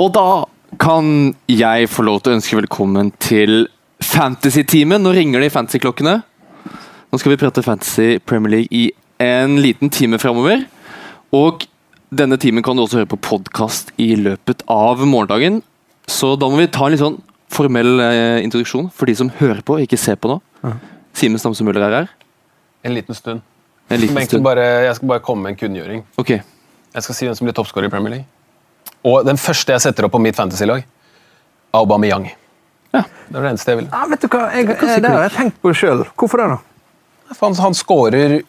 Og da kan jeg få lov til å ønske velkommen til Fantasy-teamet. Nå ringer de fantasy-klokkene. Nå skal vi prate Fantasy Premier League i en liten time framover. Og denne timen kan du også høre på podkast i løpet av morgendagen. Så da må vi ta en litt sånn formell eh, introduksjon for de som hører på og ikke ser på nå. Simen Stamse Møller er her. En liten stund. En Jeg liten skal, stund. bare, jeg skal bare komme med en kunngjøring. Okay. Jeg skal si hvem som blir toppskårer i Premier League. Og den første jeg setter opp på mitt fantasy-lag, Aubameyang. Ja. Det er det eneste jeg vil. Ja, vet du hva? Jeg, det har jeg tenkt på sjøl. Hvorfor det, da? For Han, han skårer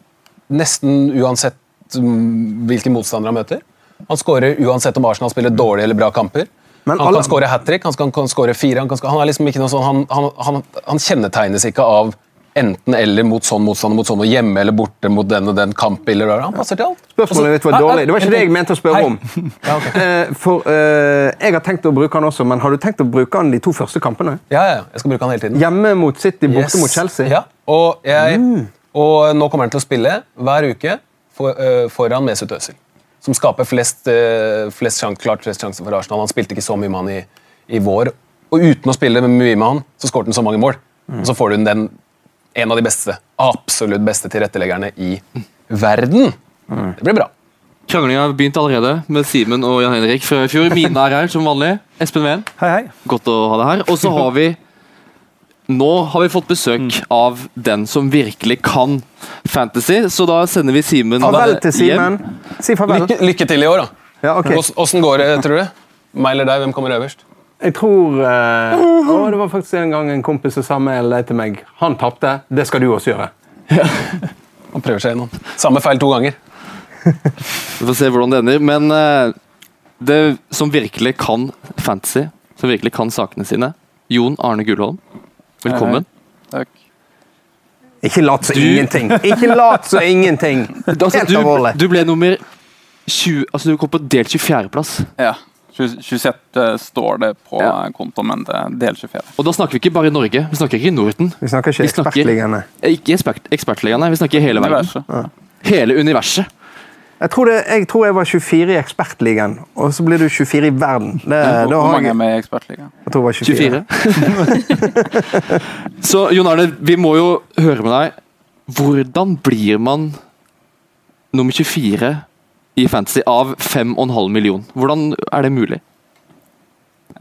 nesten uansett mm, hvilken motstander han møter. Han skårer uansett om Arsenal spiller dårlige eller bra kamper. Men han alle- kan skåre hat trick, han kan, kan skåre fire. Han, kan, skå- han, er liksom ikke noe sånn, han, han, han, han kjennetegnes ikke av enten eller mot sånn motstander mot sånn, og hjemme eller borte mot den og den kamp. Eller, han passer til alt. Spørsmålet ditt var Altså, dårlig. Det var ikke det jeg mente å spørre om. Ja, ok. Eh, For uh, Jeg har tenkt å bruke han også, men har du tenkt å bruke han de to første kampene? Ja, ja, jeg skal bruke han hele tiden. Hjemme mot City, borte Yes. mot Chelsea? Ja, og, jeg, og nå kommer han til å spille hver uke for, uh, foran Mesut Özil. Som skaper flest, uh, flest sjans, klart flest sjanser for Arsenal. Han spilte ikke så mye med han i, i vår. Og uten å spille mye med han, så skåret han så mange mål. Og så får du den, en av de beste, absolutt beste tilretteleggerne i verden. Det blir bra. Kranglinga har begynt allerede med Simen og Jan Henrik fra i fjor. Mina er her som vanlig. Espen Ven, Hei, hei. godt å ha deg her. Og så har vi Nå har vi fått besøk av den som virkelig kan fantasy, så da sender vi Simen Farvel til. Simen. Si farvel. Lykke, lykke til i år, da. Ja, okay. Ås- Åssen går det, tror du? Meg eller deg, hvem kommer øverst? Jeg tror eh, å, Det var faktisk en gang en kompis som sa mail til meg. Han tapte. Det skal du også gjøre. Han prøver seg gjennom. Samme feil to ganger. Vi får se hvordan det ender. Men eh, det som virkelig kan fantasy, som virkelig kan sakene sine, Jon Arne Gullholm. Velkommen. Takk. Ikke lat som ingenting! Ikke lat som ingenting! Altså, Helt du, alvorlig. du ble nummer 20 Altså, du kom på delt 24.-plass. Ja. 20 26 står det på Ja. kontoen, men det er del 24. Og da snakker vi ikke bare i Norge, vi snakker ikke i Norden. Vi snakker ikke ekspertligaene. Eh, Ikke ekspert, ekspertligaen. Vi snakker hele verden. Universet. Hele universet. Jeg tror, det, jeg tror jeg var 24 i ekspertligaen, og så blir du 24 i verden. Det, Hvor, hvor mange er med i Ekspertligaen? jeg tror jeg var 24. 24. Så Jon Arne, vi må jo høre med deg. Hvordan blir man nummer 24 i Fantasy av 5,5 million? Hvordan er det mulig?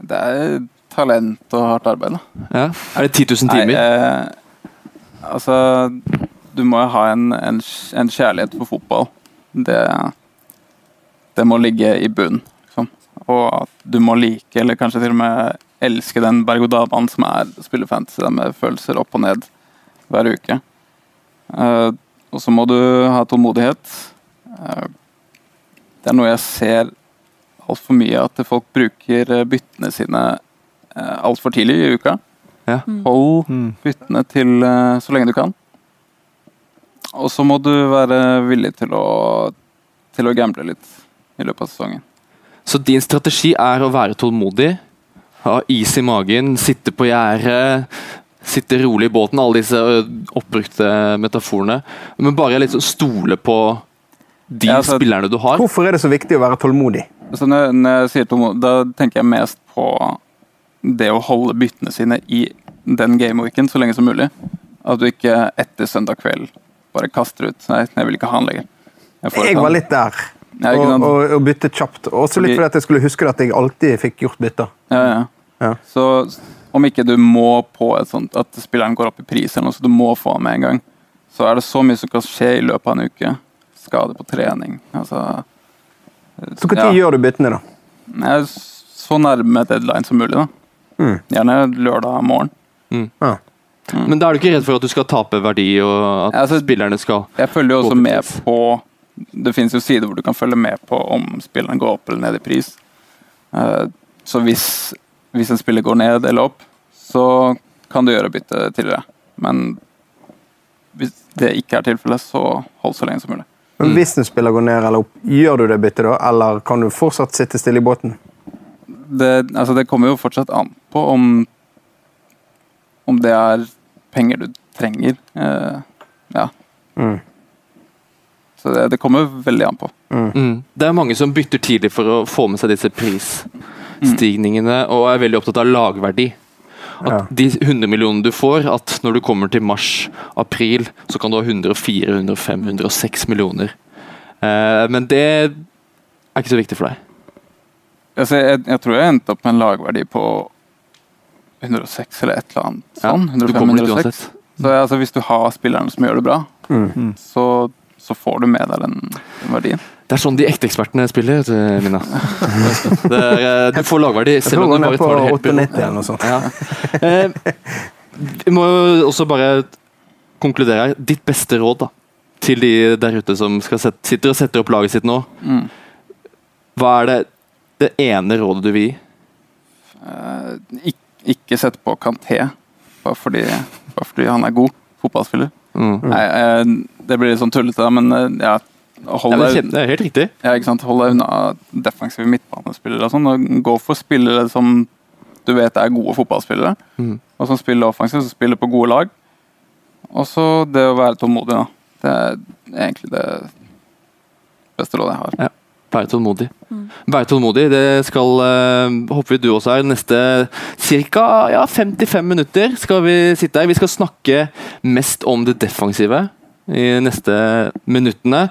Det er talent og hardt arbeid, da. Ja. Er det 10 000 timer? Nei, eh, altså Du må jo ha en, en, en kjærlighet for fotball. Det, det må ligge i bunn. Liksom. Og at du må like, eller kanskje til og med elske den berg-og-dal-banen som er å spille fantasy, med følelser opp og ned hver uke. Eh, og så må du ha tålmodighet. Eh, det er noe jeg ser altfor mye, at folk bruker eh, byttene sine uh, altfor tidlig i uka. Ja. Hold Mm. byttene til eh, så lenge du kan. Og så må du være villig til å, til å gamble litt i løpet av sesongen. Så din strategi er å være tålmodig, ha is i magen, sitte på gjerdet, sitte rolig i båten, alle disse oppbrukte metaforene, men bare liksom stole på de Ja, altså- spillerne du har. Hvorfor er det så viktig å være tålmodig? Så når, når jeg sier tålmodig, da tenker jeg mest på det å holde byttene sine i den gameweeken så lenge som mulig. At du ikke etter søndag kveld bare kaster ut Nei, jeg vil ikke ha han lenger. Jeg, Jeg var litt der. Ja, Og, og, og bytte kjapt. Også litt fordi at jeg skulle huske at jeg alltid fikk gjort bytter. Ja, ja. Ja. Så om ikke du må på et sånt at spilleren går opp i pris, eller noe, så du må få ham med en gang, så er det så mye som kan skje i løpet av en uke. Skade på trening. Altså Så når Ja. gjør du byttene, da? Så nærme deadline som mulig, da. Mm. Gjerne lørdag morgen. Ja. Men da er du ikke redd for at du skal tape verdi, og at altså- spillerne skal Jeg følger jo også med på Det finnes jo sider hvor du kan følge med på om spilleren går opp eller ned i pris. Eh, Så hvis, hvis en spiller går ned eller opp, så kan du gjøre bytte tidligere. Men hvis det ikke er tilfellet, så hold så lenge som mulig. Men Mm. hvis en spiller går ned eller opp, gjør du det byttet da? Eller kan du fortsatt sitte stille i båten? Det, altså det kommer jo fortsatt an på om om det er penger du trenger. Eh, ja. Mm. Så det, det kommer veldig an på. Mm. Det er mange som bytter tidlig for å få med seg disse prisstigningene, og er veldig opptatt av lagverdi. At Ja. de 100 millionene du får, at når du kommer til mars-april, så kan du ha 104, 105, 106 millioner. Eh, men det er ikke så viktig for deg. Altså, jeg, jeg tror jeg endte opp med en lagverdi på 106 eller et eller annet sånn. du 105, kommer dit 106. uansett. Så altså, hvis du har spillerne som gjør det bra, så, så får du med deg den, den verdien. Det er sånn de ekte ekspertene spiller, Mina. Det er, eh, du får lagverdi Jeg selv tror om er bare på tar det helt 98 eller noe sånt. Ja. Eh, vi må jo også bare konkludere her. Ditt beste råd da, til de der ute som skal sette, sitter og setter opp laget sitt nå. Mm. Hva er det, det ene rådet du vil gi? Eh, ikke, ikke sett på Kanté bare fordi, bare fordi han er god fotballspiller. Mm. Nei, eh, det blir litt sånn tullete, men eh, ja, hold Ja, er deg kjem- det er helt riktig. ja, ikke sant? Hold deg unna defensive midtbanespillere. og sånn, og Gå for spillere som du vet er gode fotballspillere, Mm. og som spiller offensivt, som spiller på gode lag. Og så det å være tålmodig. da. Det er egentlig det beste rådet jeg har. Ja. Være tålmodig. Være tålmodig, det skal eh, håper vi du også er. Neste ca. Ja, 55 minutter skal vi sitte her. Vi skal snakke mest om det defensive i neste minuttene.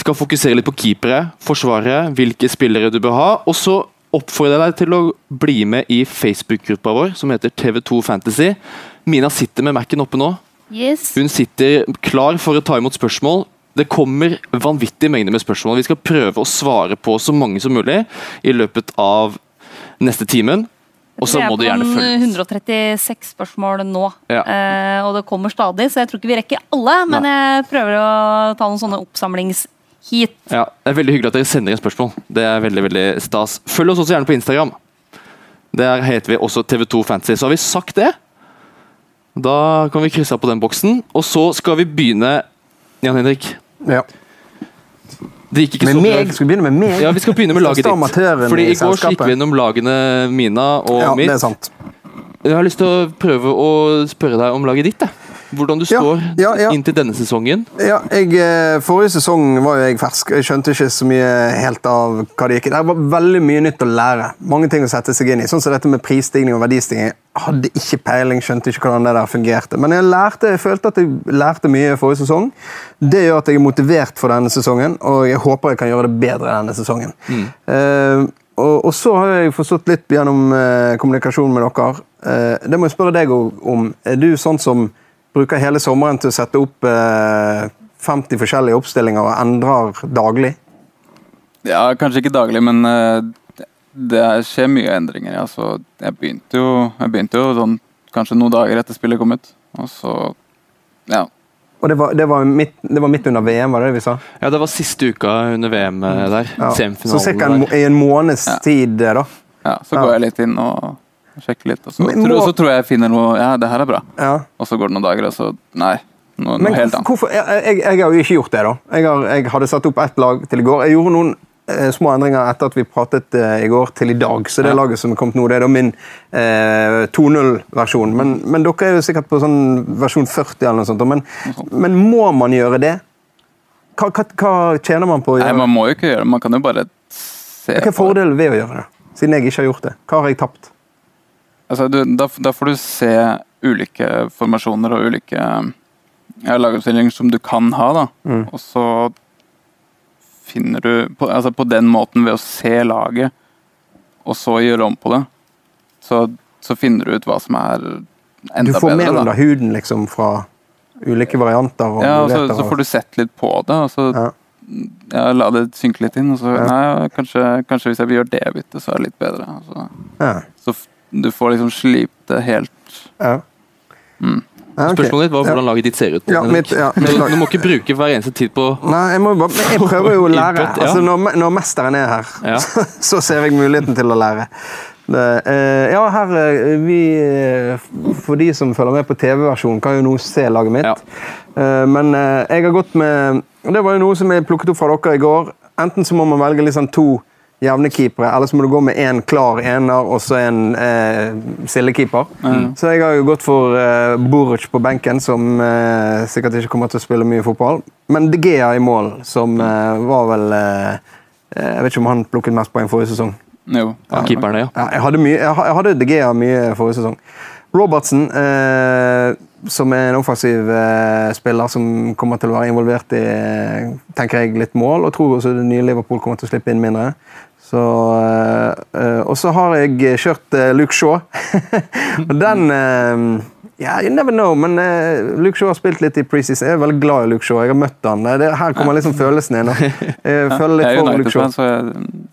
Skal fokusere litt på keepere, forsvarere, hvilke spillere du bør ha. Og så oppfordrer jeg deg til å bli med i Facebook-gruppa vår som heter TV2 Fantasy. Mina sitter med Mac-en oppe nå. Yes. Hun sitter klar for å ta imot spørsmål. Det kommer vanvittige mengder med spørsmål. Vi skal prøve å svare på så mange som mulig i løpet av neste timen. Og så må du gjerne Vi følge er på 136 spørsmål nå, Ja. eh, og det kommer stadig, så jeg tror ikke vi rekker alle. Men jeg prøver å ta noen sånne oppsamlingsheat. Ja, det er veldig hyggelig at dere sender inn spørsmål. Det er veldig veldig stas. Følg oss også gjerne på Instagram. Der heter vi også TV2 Fantasy. Så har vi sagt det. Da kan vi krysse av på den boksen. Og så skal vi begynne Jan Henrik. Ja. Det gikk ikke Med så bra. meg? Skal vi begynne med meg? Ja, Vi skal begynne med laget ditt. Fordi i går så gikk vi gjennom lagene Mina og Ja, det er sant. Jeg har lyst til å prøve å spørre deg om laget ditt. jeg. Hvordan du står ja, ja. inntil denne sesongen. Ja, jeg, eh, Forrige sesong var jo jeg fersk. Jeg skjønte ikke så mye helt av hva det gikk i. Det var veldig mye nytt å lære. Mange ting å sette seg inn i. Sånn som dette med prisstigning og verdistigning. Jeg hadde ikke peiling, skjønte ikke hvordan det der fungerte. Men jeg lærte, jeg følte at jeg lærte mye forrige sesong. Det gjør at jeg er motivert for denne sesongen, og jeg håper jeg kan gjøre det bedre denne sesongen. Eh, og, og så har jeg forstått litt gjennom eh, kommunikasjonen med dere. Eh, det må jeg spørre deg om. Er du sånn som bruker hele sommeren til å sette opp eh, 50 forskjellige oppstillinger og endrer daglig? Ja, kanskje ikke daglig, men eh, det, skjer mye endringer. Ja. Så jeg begynte jo, jeg begynte jo sånn, kanskje noen dager etter spillet kom ut. Og så Ja. Og det var, det, var midt, det var midt under VM, var det det vi sa? Ja, Det var siste uka under VM eh, der. Ja. Så Semifinalen cirka en, i en måneds Ja. tid, eh, da. ja så Ja. går jeg litt inn og sjekker litt, og så, Men må- tror, så tror jeg jeg finner noe Ja, det her er bra. Ja. Og så går det noen dager, og så Nei. Noe, Men noe helt annet. hvorfor, jeg, jeg, jeg har jo ikke gjort det, da. Jeg, har, jeg hadde satt opp ett lag til i går. Jeg gjorde noen eh, små endringer etter at vi pratet eh, i går, til i dag. Så det Ja. laget som er kommet nå, det er da min eh, 2.0-versjon. Men, men dere er jo sikkert på sånn versjon 40 eller noe sånt. Men, men må man gjøre det? Hva, hva, hva tjener man på å Nei, gjøre man må jo ikke gjøre det. Man kan jo bare se Hva er det. fordelen ved å gjøre det? Siden jeg ikke har gjort det. Hva har jeg tapt? Altså, du, da, da får du se ulike formasjoner og ulike ja, lagoppstillinger som du kan ha, da. Mm. Og så finner du på, altså på den måten, ved å se laget, og så gjøre om på det, så, så finner du ut hva som er enda bedre. Du får mer under huden liksom fra ulike varianter. og Ja, og så, så får du sett litt på det, og så Ja. ja, la det synke litt inn. Og så Ja. nei, kanskje, kanskje hvis jeg vil gjøre det byttet, så er det litt bedre. Så, ja. Så f- du får liksom slipt det helt Ja. Mm. Ja, okay. Spørsmålet ditt var Ja. hvordan laget ditt ser ut. Ja, mitt- ja, mitt du, lag. du må ikke bruke hver eneste tid på Nei, jeg, må bare, jeg prøver jo å lære. Input, ja. Altså, når, når mesteren er her, Ja. så ser jeg muligheten til å lære. Det, eh, ja, her eh, vi, eh, For de som følger med på TV-versjonen, kan jo nå se laget mitt. Ja. Eh, men eh, jeg har gått med Det var jo noe som jeg plukket opp fra dere i går. Enten så må man velge liksom to jevne keepere, eller så må du gå med én klar ener og så en eh, sildekeeper. Så jeg har jo gått for eh, Boruch på benken, som eh, sikkert ikke kommer til å spille mye fotball. Men De Gea i mål, som eh, var vel eh, Jeg vet ikke om han plukket mest poeng forrige sesong. Jo. Ja, keeperen, ja. Ja, jeg hadde, mye, jeg hadde De Gea mye forrige sesong. Robertsen, eh, som er en offensiv eh, spiller som kommer til å være involvert i eh, tenker jeg, litt mål, og tror også det nye Liverpool kommer til å slippe inn mindre. Så, eh, og så har jeg kjørt eh, Luke Shaw. og den eh, yeah, you never know, men Luke Shaw har spilt litt i preseason. Jeg er veldig glad i Luke Shaw. Jeg har møtt han. Det, her kommer liksom følelsen inn. Jeg føler litt for Luke Shaw.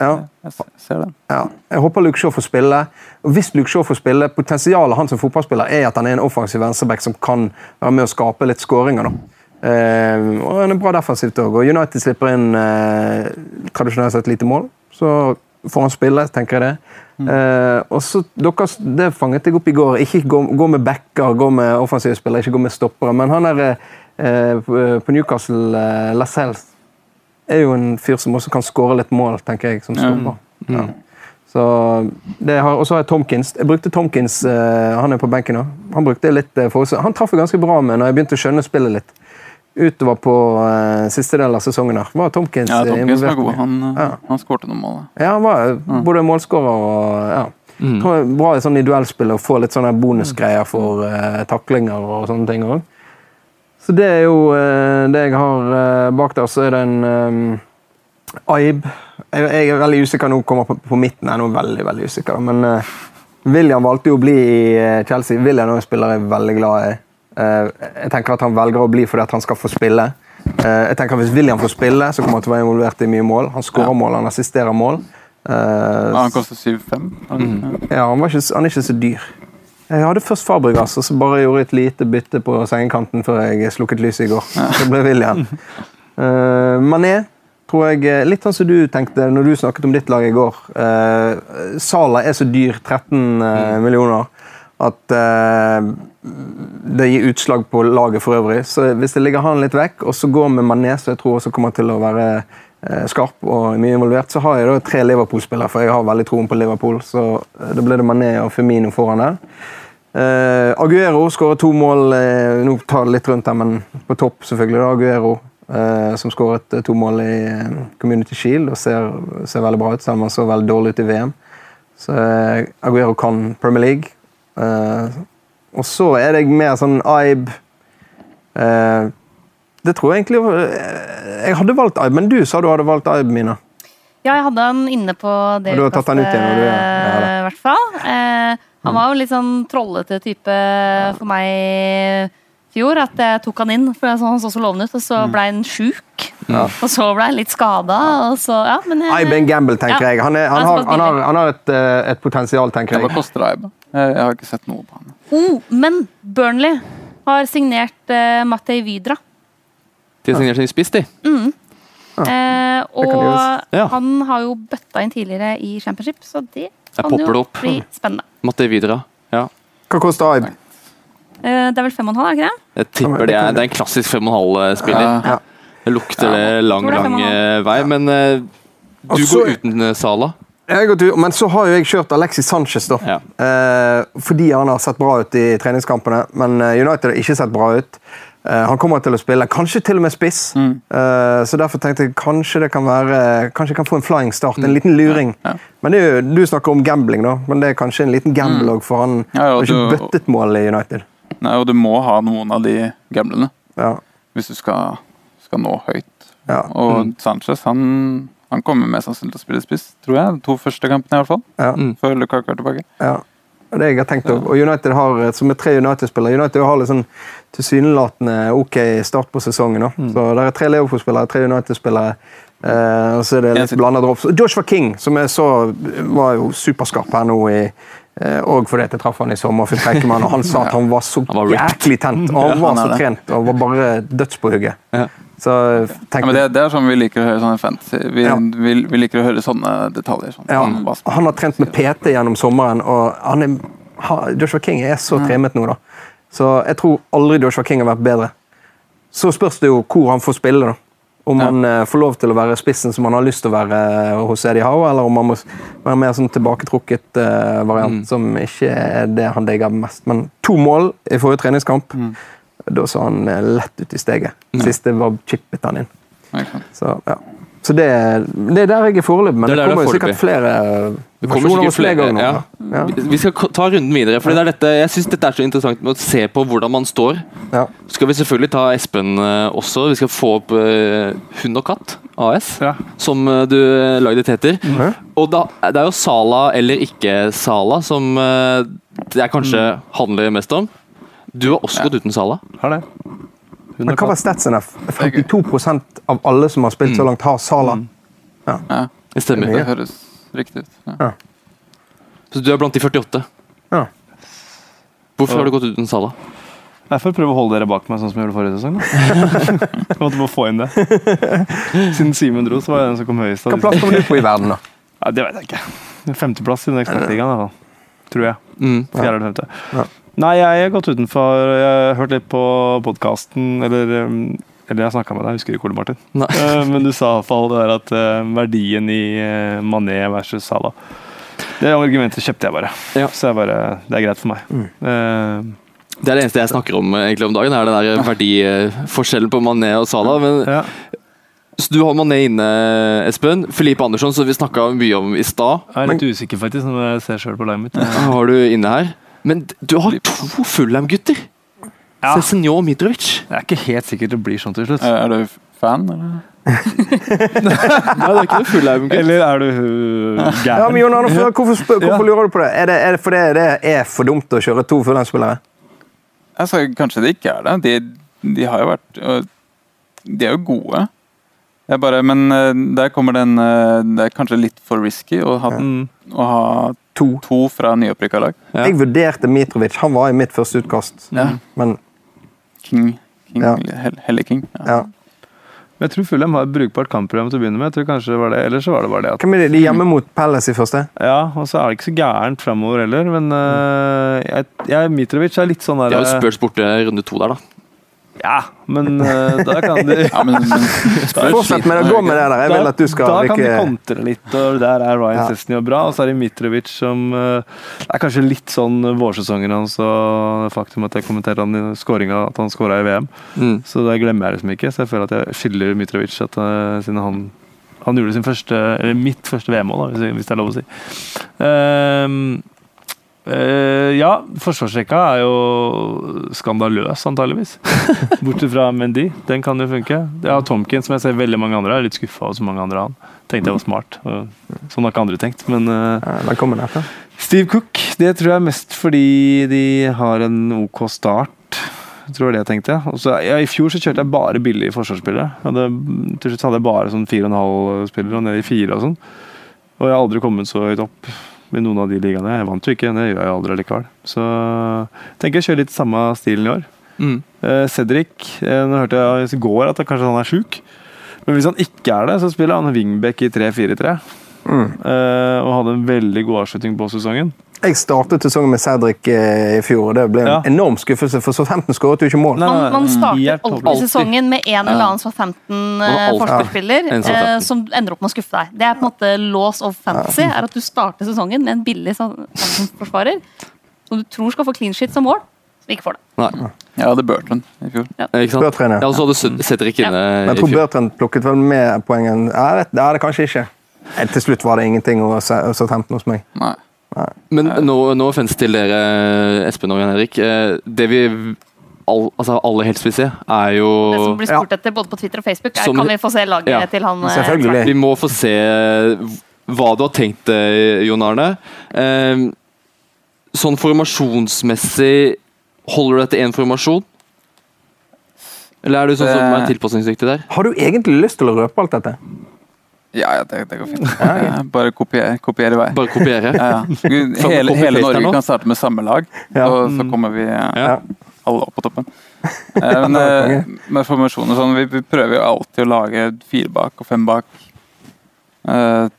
Ja. jeg. Ja, jeg håper Luke Shaw får spille. Og hvis Luke Shaw får spille, Potensialet hans som fotballspiller er at han er en offensiv venstreback som kan være med å skape litt skåringer. da. Eh, og han er bra defensivt òg. Og United slipper inn uh, tradisjonelt sett lite mål. Så får han spille, tenker jeg det. Eh, og så, deres, Det fanget jeg opp i går. Ikke gå, gå med backer, gå med offensive spillere, ikke gå med stoppere. Men han der eh, på Newcastle, eh, Lascelles, er jo en fyr som også kan skåre litt mål, tenker jeg, som stopper. Ja. Så det har, Og så har jeg Tomkins. Jeg brukte Tomkins, eh, han er på benken nå. Han brukte litt eh, for, Han traff jeg ganske bra med når jeg begynte å skjønne spillet litt. Utover på uh, siste del av sesongen her. Var Tomkins, Ja, Tompkins Tomkins var god. Han, Ja. han skårte noen mål. Ja, han var både målskårer og ja. Mm. Bra i sånn i duellspill å få litt sånne bonusgreier for uh, taklinger og sånne ting òg. Så det er jo uh, det jeg har uh, bak der. Så er det en um, Aib. Jeg, jeg er veldig usikker nå, kommer på, på midten. Jeg er nå veldig, veldig usikker. Men eh, William valgte jo å bli i eh, Chelsea. William er en spiller jeg er veldig glad i. Eh, jeg tenker at han velger å bli fordi at han skal få spille. Eh, jeg tenker at Hvis William får spille, så kommer han til å være involvert i mye mål. Han skårer mål, han assisterer mål. Eh, han koster 7-5. ja, han, var ikke, han er ikke så dyr. Jeg hadde først Fabregas, og så bare gjorde jeg et lite bytte på sengekanten før jeg slukket lyset i går. Så ble William. Uh, Mané tror jeg Litt sånn som du tenkte når du snakket om ditt lag i går. Uh, Sala er så dyr, 13 uh, millioner, at eh, det gir utslag på laget for øvrig. Så hvis det ligger han litt vekk, og så går med Mané, som jeg tror også kommer til å være eh, skarp og mye involvert, så har jeg da tre Liverpool-spillere, for jeg har veldig troen på Liverpool. Så eh, da blir det Mané og Firmino foran der. Uh, Aguero skårer to mål uh, Nå tar det litt rundt her, men på topp, selvfølgelig. da, Aguero, uh, som skåret eh, to mål i eh, Community Shield og ser, ser veldig bra ut, selv om han så veldig dårlig ut i VM. Så eh, Aguero kan Premier League. Og så er det mer sånn Aib eh, Det tror jeg egentlig eh, Jeg hadde valgt Aib, men du sa du hadde valgt Aib, Mina. Ja, jeg hadde han inne på det utkastet. du har tatt han ut igjen, du- ja, i hvert fall. Eh, han var jo litt sånn trollete type for meg fjor. At jeg tok han inn, for han så så lovende ut, og så ble han sjuk. Og så ble han litt skada, Ja, men jeg- Aib er en gamble, tenker Ja. jeg. Han, er, han, har, han, har, han har et, eh, et potensial, tenker Hva jeg. koster Iben? Jeg, jeg har ikke sett noe på han. Oh, men Burnley har signert uh, Matei Vidra. De har signert sin spiss, de. Eh, og. Ja. han har jo bøtta inn tidligere i Championship, så det kan jo opp. bli spennende. Matte Vidra. Ja. Hva koster Aib? Eh, det er vel fem og en halv, er det ikke det? Jeg tipper det er, det er en klassisk 5,5-spiller. Ja. Ja. Det lukter det lang, det lang 5,5. eh, vei, men eh, du Også, går uten eh, Sala. Ut, men så har jo jeg kjørt Alexis Sanchez, da. Ja. Eh, fordi han har sett bra ut i treningskampene. Men eh, United har ikke sett bra ut. Eh, han kommer til å spille, kanskje til og med spiss. Eh, så derfor tenkte jeg kanskje det kan være Kanskje jeg kan få en flying start. En liten luring. Ja. Men det er jo, Du snakker om gambling, da. Men det er kanskje en liten gamble òg, for han Ja, ja, har ikke du- bøttet mål i United. Nei, og du må ha noen av de gamblene Ja, hvis du skal, skal nå høyt. ja, Og Sanchez han, han kommer mest sannsynlig til å spille spiss, tror jeg. De to første kampene, i hvert fall. ja. Mm. Før Lukaku er tilbake. Ja, det jeg har tenkt også. Og United har, som er tre United-spillere United har litt sånn tilsynelatende ok start på sesongen. da. Så Det er tre Liverpool-spillere, tre United-spillere. Eh, og så er det litt blanda drops. Joshua King, som jeg så var jo superskarp her nå i og fordi jeg traff han i sommer, fikk trekke han, og han sa at han var så Han var jæklig tent. Og han var så trent og var bare døds på hugget. Ja. Så Ja, men det, det er sånn vi liker å høre sånne fans. Vi, Ja. vi, vi liker å høre sånne detaljer. Sånn, Ja, han har trent med PT gjennom sommeren, og han er, Joshua King er så tremet nå, da. Så jeg tror aldri Joshua King har vært bedre. Så spørs det jo hvor han får spille, da. Om Ja. han eh, får lov til å være spissen som han har lyst til å være eh, hos Eddie Howe, eller om han må være mer sånn tilbaketrukket uh, variant, som ikke er det han digger mest. Men to mål i forrige treningskamp. Da så han lett ut i steget. Siste var chippet han inn. Okay. Så, ja. så det, det er der jeg er foreløpig, men Det det, er kommer jo er sikkert flere Det kommer sikkert flere. ganger. Ja. ja. Vi- skal ta runden videre. for det er dette, Jeg syns dette er så interessant med å se på hvordan man står. Ja. Så skal vi selvfølgelig ta Espen eh, også. Vi skal få opp uh, Hund og katt AS, Ja. som uh, du lagde det heter. Mm. Og da, det er jo Sala eller ikke Sala som uh, jeg kanskje handler mest om. Du har også gått uten Sala. Har det. Men hva var katt. statsen der? 52 av alle som har spilt så langt, har Sala. Ja, Det stemmer. Det høres riktig. Ja. Så du er blant de 48. Ja. Hvorfor har du gått uten Sala? Nei, for å prøve å holde dere bak meg, sånn som jeg gjorde forrige sesong. Da. jeg måtte bare få inn det. Siden Simen dro, så var jeg den som kom høyest. Hvilken plass kommer du på i verden, da? Ja, det vet jeg ikke. Femteplass i den fall. Tror jeg. Mm. Fjerde eller femte. Ja. Nei, jeg har gått utenfor. Jeg har hørt litt på podkasten, eller um, eller jeg snakka med deg, jeg husker ikke hvor, Martin. Nei. Eh, Men du sa i hvert fall det der at eh, verdien i eh, Mané versus Salah Det argumentet kjøpte jeg bare. Ja. Så jeg bare, det er greit for meg. Eh, Det er det eneste jeg snakker om egentlig om dagen, er den der verdiforskjellen på Mané og Salah. Men, ja. så du har Mané inne, Espen. Filipe Andersson, som vi snakka mye om i stad, Jeg er litt usikker, faktisk, når jeg ser sjøl på laget mitt. har du inne her. Men du har to Fulham-gutter! Ja. Cezinio Mitrovic. Det er ikke helt sikkert det blir sånn til slutt. Er er du fan, eller? Nei, det er ikke det fulle Eivind Eller er du uh, Ja, gæren? men Jon Arne, for- hvorfor, spør, Ja. hvorfor lurer du på det? Er det, er det fordi det er for dumt å kjøre to Fulham-spillere? Altså, kanskje det ikke er det. De, de har jo vært De er jo gode. Bare, men øh, der kommer den øh, Det er kanskje litt for risky å ha, den, å ha To. to fra nyopprykka lag. Ja. Jeg vurderte Mitrovic. Han var i mitt første utkast. Ja. Men King. King Ja. Hell, Helle King. Ja. ja. Men Jeg tror Fulham har et brukbart kampprogram til å begynne med. Jeg tror kanskje det var det, Eller så var det bare det at Hvem er det? De hjemme mot Palace i første? Ja, og så er det ikke så gærent framover heller, men uh, jeg, jeg, Mitrovic er litt sånn der De har jo spørs borte runde to der, da. Ja, men uh, da kan de Ja, men, men Fortsett med å Gå med det der. Jeg vil at du skal da kan de kontre litt, og der er Ryan Ja. Sesney og bra. Og så er det Mitrovic som uh, Det er kanskje litt sånn vårsesongen hans og det faktum at jeg kommenterte han skåringa, at han skåra i VM. Mm. Så det glemmer jeg liksom ikke. Så jeg føler at jeg skylder Mitrovic at uh, siden han han gjorde sin første, eller mitt første VM-mål, hvis, det er lov å si. Ehm, eh, ja, forsvarsrekka er jo skandaløs, antageligvis. Bortsett fra Mendy. Den kan jo funke. Har Tomkin, som jeg ser veldig mange andre. Er litt skuffa over så mange andre han. Tenkte jeg var smart. og Sånn har ikke andre tenkt. Men uh, Ja. Steve Cook, det tror jeg er mest fordi de har en OK start. Tror det var jeg tenkte. Og ja, I fjor så kjørte jeg bare billige forsvarsspillere. Hadde, til slutt hadde jeg bare sånn 4,5-spillere og ned i fire og sånn. Og jeg har aldri kommet så høyt opp i noen av de ligaene. Jeg vant jo ikke, det gjør jeg aldri likevel. Så jeg tenker jeg kjører litt samme stilen i år. Mm. Eh, Cedric, eh, nå hørte jeg i går at kanskje han er sjuk. Men hvis han ikke er det, så spiller han wingback i 3-4-3. Mm. Eh, og hadde en veldig god avslutning på sesongen. Jeg startet sesongen med Cedric eh, i fjor, og det ble en Ja. enorm skuffelse, for Southampton skåret jo ikke mål. Nei, nei, Man, man starter alltid sesongen med en eller annen Southampton har eh, eh, som ender opp med å skuffe deg. Det er på en måte laws of fantasy. er At du starter sesongen med en billig Southampton-forsvarer som du tror skal få clean shit som mål, som ikke får det. Nei, jeg hadde Bertrand i fjor. Ja. ikke sant? Ja, og så hadde Cedric inne Men jeg tror. Bertrand plukket vel med poengen. Ja, det, er det kanskje ikke. Eh, Til slutt var det ingenting å se- å Southampton hos meg. Nei. Men nå, nå fins til dere, Espen og Jan Erik. Eh, Det vi all, altså aller helst vil se, er jo Det som blir spurt etter både på Twitter og Facebook, er Som- kan vi få se laget Ja, til han eh, selvfølgelig. Vi må få se hva du har tenkt, eh, Jon Arne. Eh, Sånn formasjonsmessig Holder du deg til én formasjon? Eller er du sånn som er tilpasningsdyktig der? Har du egentlig lyst til å røpe alt dette? Ja, ja, det, det går fint. Eh, Bare kopier, kopier i vei. Bare kopiere? Ja, ja. Hele, hele Norge kan starte med samme lag, Ja. og så kommer vi eh, Ja. alle opp på toppen. Eh, Men med formasjoner sånn, vi, vi prøver jo alltid å lage fire bak og fem bak uh,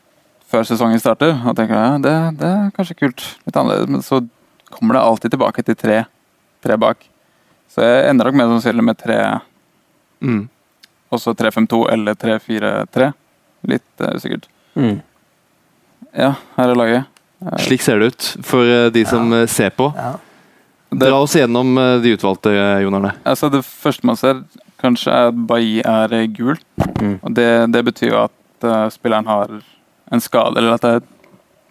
før sesongen starter. Og tenker ja, det, det er kanskje kult. Litt annerledes. Men så kommer det alltid tilbake til tre, tre bak. Så jeg ender nok med sannsynlig med tre, Mm. også 3-5-2 eller 3-4-3. Litt uh, usikkert. Mm. Ja, her er laget. Slik ser det ut for eh, de som ja. ser på. Ja. Dra oss gjennom de utvalgte, Jon Arne. Altså Det første man ser, kanskje er at Bailly er gul. Mm. Og det, det betyr jo at uh, spilleren har en skade, eller at det er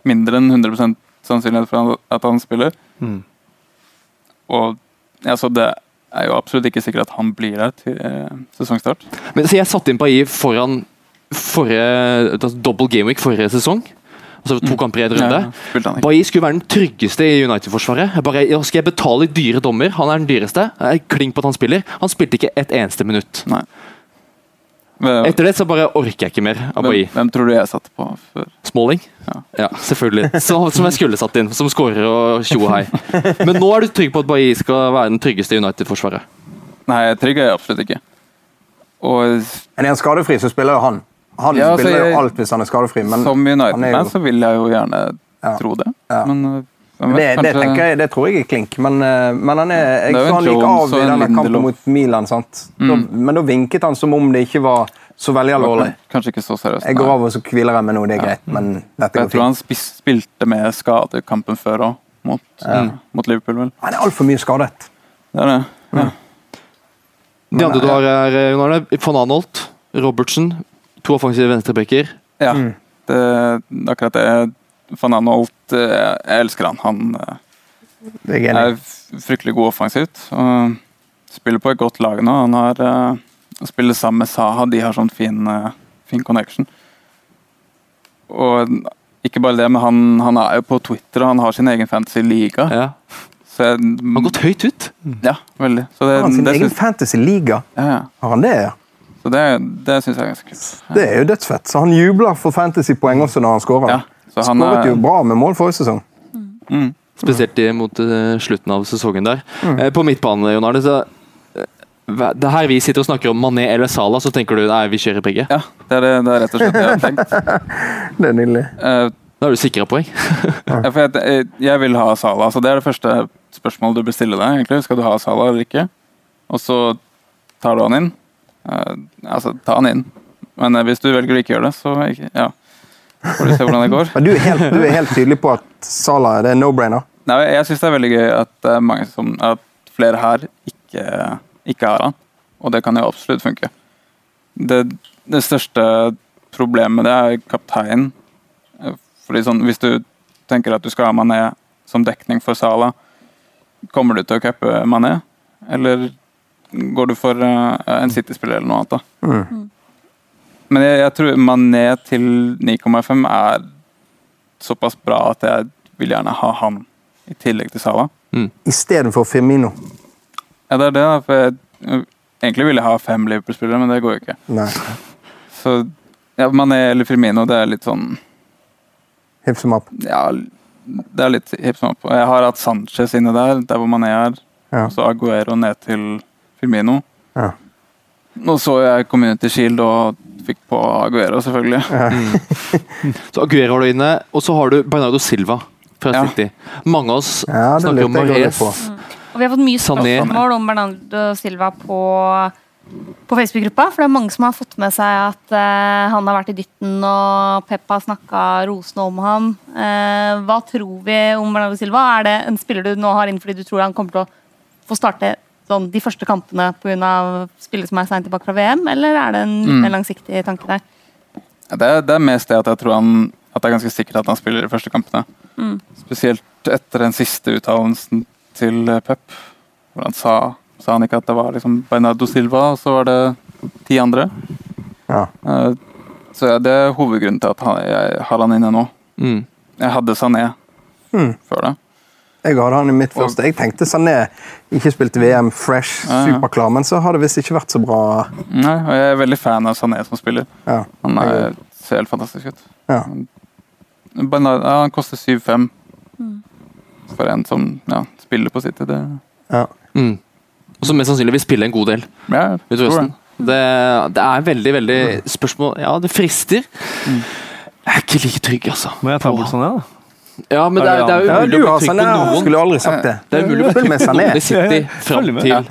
mindre enn 100 sannsynlighet for at han spiller. Mm. Og altså, det er jo absolutt ikke sikkert at han blir her til eh, sesongstart. Men, så jeg satte inn Bailly foran forrige altså, double gameweek forrige sesong. Altså to kamper i en runde. Ja, ja. Bailly skulle være den tryggeste i United-forsvaret. Jeg bare, ja, Skal jeg betale dyre dommer? Han er den dyreste. Jeg kling på at han spiller. Han spilte ikke et eneste minutt. Nei. Etter det så bare orker jeg ikke mer av hvem, Bailly. hvem tror du jeg satte på før? Smalling? Ja. selvfølgelig. Så, som jeg skulle satt inn. Som skårer og tjo hei. Men nå er du trygg på at Bailly skal være den tryggeste i United-forsvaret? Nei, trygg er jeg absolutt ikke. Og Men er han skadefri, så spiller jo han. Han Ja, altså, spiller jo alt hvis han er skadefri, men som han United-man jo- så vil jeg jo gjerne Ja. tro det. Ja. Men det, vet, det, kanskje- tenker jeg, det tror jeg er klink, men, eh, men han er, jeg Det er han gikk av i denne kampen mot Milan. sant? Da, Mm. men da vinket han som om det ikke var så veldig alvorlig. Kanskje ikke så seriøst. Jeg går av og så hviler jeg med noe, det er Ja. greit, men dette Jeg tror han spis, spilte med skade kampen før òg, mot, mm, mot Liverpool, vel. Han er altfor mye skadet. Det er det. Ja. De andre du har her, eh, Jon Arne, van Anholt, Robertsen. To offensive venstrebacker. ja. Mm. Det, akkurat det Van Anholt eh, Jeg elsker han. Han eh, Det er i. er fryktelig god offensivt. Og spiller på et godt lag nå. Han har uh, spiller sammen med Saha. De har sånn fin, eh, fin connection. Og ikke bare det, men han, han er jo på Twitter og han har sin egen fantasy-liga. Ja. Så jeg, Han har gått høyt ut. Ja, veldig. Så det, Har sin det, egen fantasy-liga? ja, ja. Har han det, ja? Så det, det syns jeg er ganske kult. Det er jo dødsfett. Så han jubler for fantasy-poeng også når han skårer. Ja, så han Skåret jo bra med mål forrige sesong. mm, Spesielt mot eh, slutten av sesongen der. Mm. på midtbane, Jon Arne, så eh, det her vi sitter og snakker om Mané eller Salah, så tenker du nei, vi kjører begge. ja, det er, det, det er rett og slett det jeg har tenkt. Det er nydelig. Eh, Da er du sikra poeng. Ja, for jeg, jeg- jeg vil ha Salah. Så det er det første spørsmålet du bør stille deg. egentlig. Skal du ha Salah eller ikke? Og så tar du han inn. Eh, altså, ta han inn. Men eh, hvis du velger å ikke gjøre det, så ikke, ja. får du se hvordan det går. Men du er helt, du er helt tydelig på at Salah er no-brainer. Nei, jeg syns det er veldig gøy at, som, at flere her ikke, ikke har han. Og det kan jo absolutt funke. Det, det største problemet med det er kapteinen. Eh, Fordi sånn, Hvis du tenker at du skal ha Mané som dekning for Sala, kommer du til å cappe Mané? Eller går du for eh, en City-spiller eller noe annet? da? Mm. Men jeg, jeg tror Mané til 9,5 er såpass bra at jeg vil gjerne ha han i tillegg til Salah. Istedenfor Firmino. Ja, det er det, for jeg, egentlig vil jeg ha fem Liverpool-spillere, men det går jo ikke. Nei. Så ja, Mané eller Firmino, det er litt sånn Hipp som opp. Ja, det er litt hipp som opp. Jeg har hatt Sanchez inne der, der hvor Mané er. Ja. Og så Aguero ned til Firmino. Ja. Nå så jeg Community Shield og fikk på Aguero, selvfølgelig. Så Aguero har du inne, og så har du Bernardo Silva fra Ja. City. Mange av oss Ja, snakker om Mares. også. Og vi har fått mye spørsmål om Bernardo Silva på, på Facebook-gruppa. For det er mange som har fått med seg at uh, han har vært i dytten, og Pep har snakka rosende om han. Uh, hva tror vi om Bernardo Silva? Er det en spiller du nå har inn fordi du tror han kommer til å få starte sånn, de første kampene pga. spillet som er seint tilbake fra VM, eller er det en Mm. mer langsiktig tanke der? Det er, det er mest det at jeg tror han at det er ganske sikkert at han spiller de første kampene. Mm. Spesielt etter den siste uttalelsen til Pep. Hvor han sa, sa han ikke at det var liksom Bernardo Silva, og så var det ti andre. Ja. Eh, Så ja, det er hovedgrunnen til at han, jeg har han inne nå. Mm. Jeg hadde Sané Mm. før det. Jeg hadde han i mitt første. Jeg tenkte Sané ikke spilte VM fresh, Ja, ja. superklar, men så har det visst ikke vært så bra. Nei, og jeg er veldig fan av Sané som spiller. Ja. Han er, ser helt fantastisk ut. Ja. Bernard, ja, han koster 7-5 Mm. for en som ja, spiller på City. Det, Ja. Mm. Og som mest sannsynlig vil spille en god del ja, jeg tror høsten. Det, det er veldig, veldig Mm. spørsmål Ja, det frister. Mm. Jeg er ikke like trygg, altså. Må jeg ta bort sånn, ja? da? Ja, men det er, det er jo umulig du å trykke Sané. på noen. Skulle aldri sagt det. Det er umulig å trykke på noen i City fram til,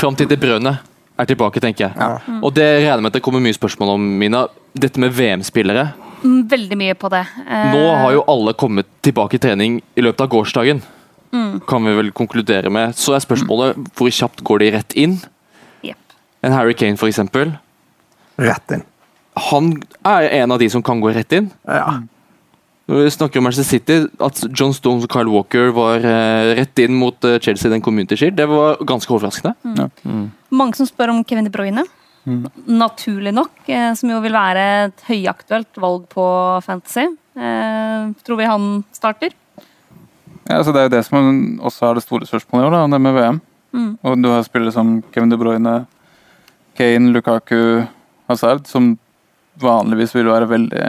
fram til det brønnet er tilbake, tenker jeg. Ja. Og det regner jeg med at det kommer mye spørsmål om, Mina. Dette med VM-spillere. Mm, Veldig mye på det. Eh, Nå har jo alle kommet tilbake i trening i løpet av gårsdagen. Mm. Kan vi vel konkludere med. Så er spørsmålet hvor kjapt går de rett inn? Yep. En Harry Kane, for eksempel. Rett inn. Han er en av de som kan gå rett inn. Ja. Når vi snakker om Manchester City, at John Stones og Kyle Walker var eh, rett inn mot eh, Chelsea i den Community Shield, det var ganske overraskende. Mange som spør om Kevin De Bruyne. Naturlig nok, eh, som jo vil være et høyaktuelt valg på Fantasy. Eh, tror vi han starter? Ja, altså det er jo det som også er det store spørsmålet i år, da, det med VM. Mm. Og du har spillere som Kevin De Bruyne, Kane, Lukaku, Hazard, som vanligvis vil være veldig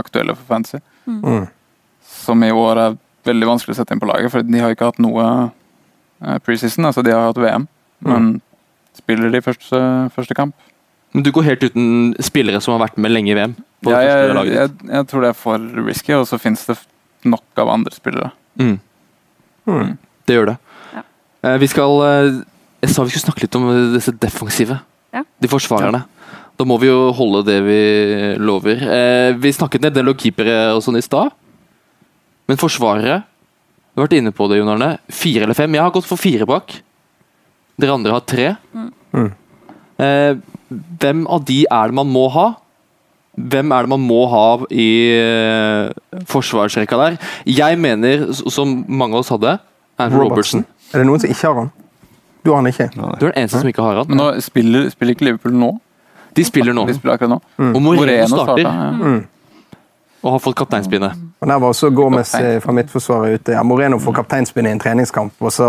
aktuelle for fantasy. Mm. Som i år er veldig vanskelig å sette inn på laget, for de har ikke hatt noe eh, preseason. Altså de har hatt VM, men spiller de første, første kamp? Men du går helt uten spillere som har vært med lenge i VM. på Ja, jeg, laget jeg, ditt. jeg tror det er for risky, og så finnes det nok av andre spillere. Mm. Mm. Det gjør det. Ja. Eh, vi skal eh, Jeg sa vi skulle snakke litt om disse defensive. Ja. De forsvarerne. Da må vi jo holde det vi lover. Eh, vi snakket ned del keepere og sånn i stad. Men forsvarere Du har vært inne på det, Jon Arne. Fire eller fem? Jeg har gått for fire bak. Dere andre har tre. Mm. Eh, hvem av de er det man må ha? Hvem er det man må ha i eh, forsvarsrekka der? Jeg mener, som mange av oss hadde, Andrew Robertson. Er det noen som ikke har han? Du har han ikke. Du er den eneste som ikke har han. Men nå spiller, spiller ikke Liverpool nå? De spiller nå. De spiller akkurat nå. Og Moreno starter, ja. Mm. og har fått kapteinspinnet. Og Der var også Gomez eh, fra midtforsvaret ute. Ja, Moreno får kapteinspinnet i en treningskamp. Og så,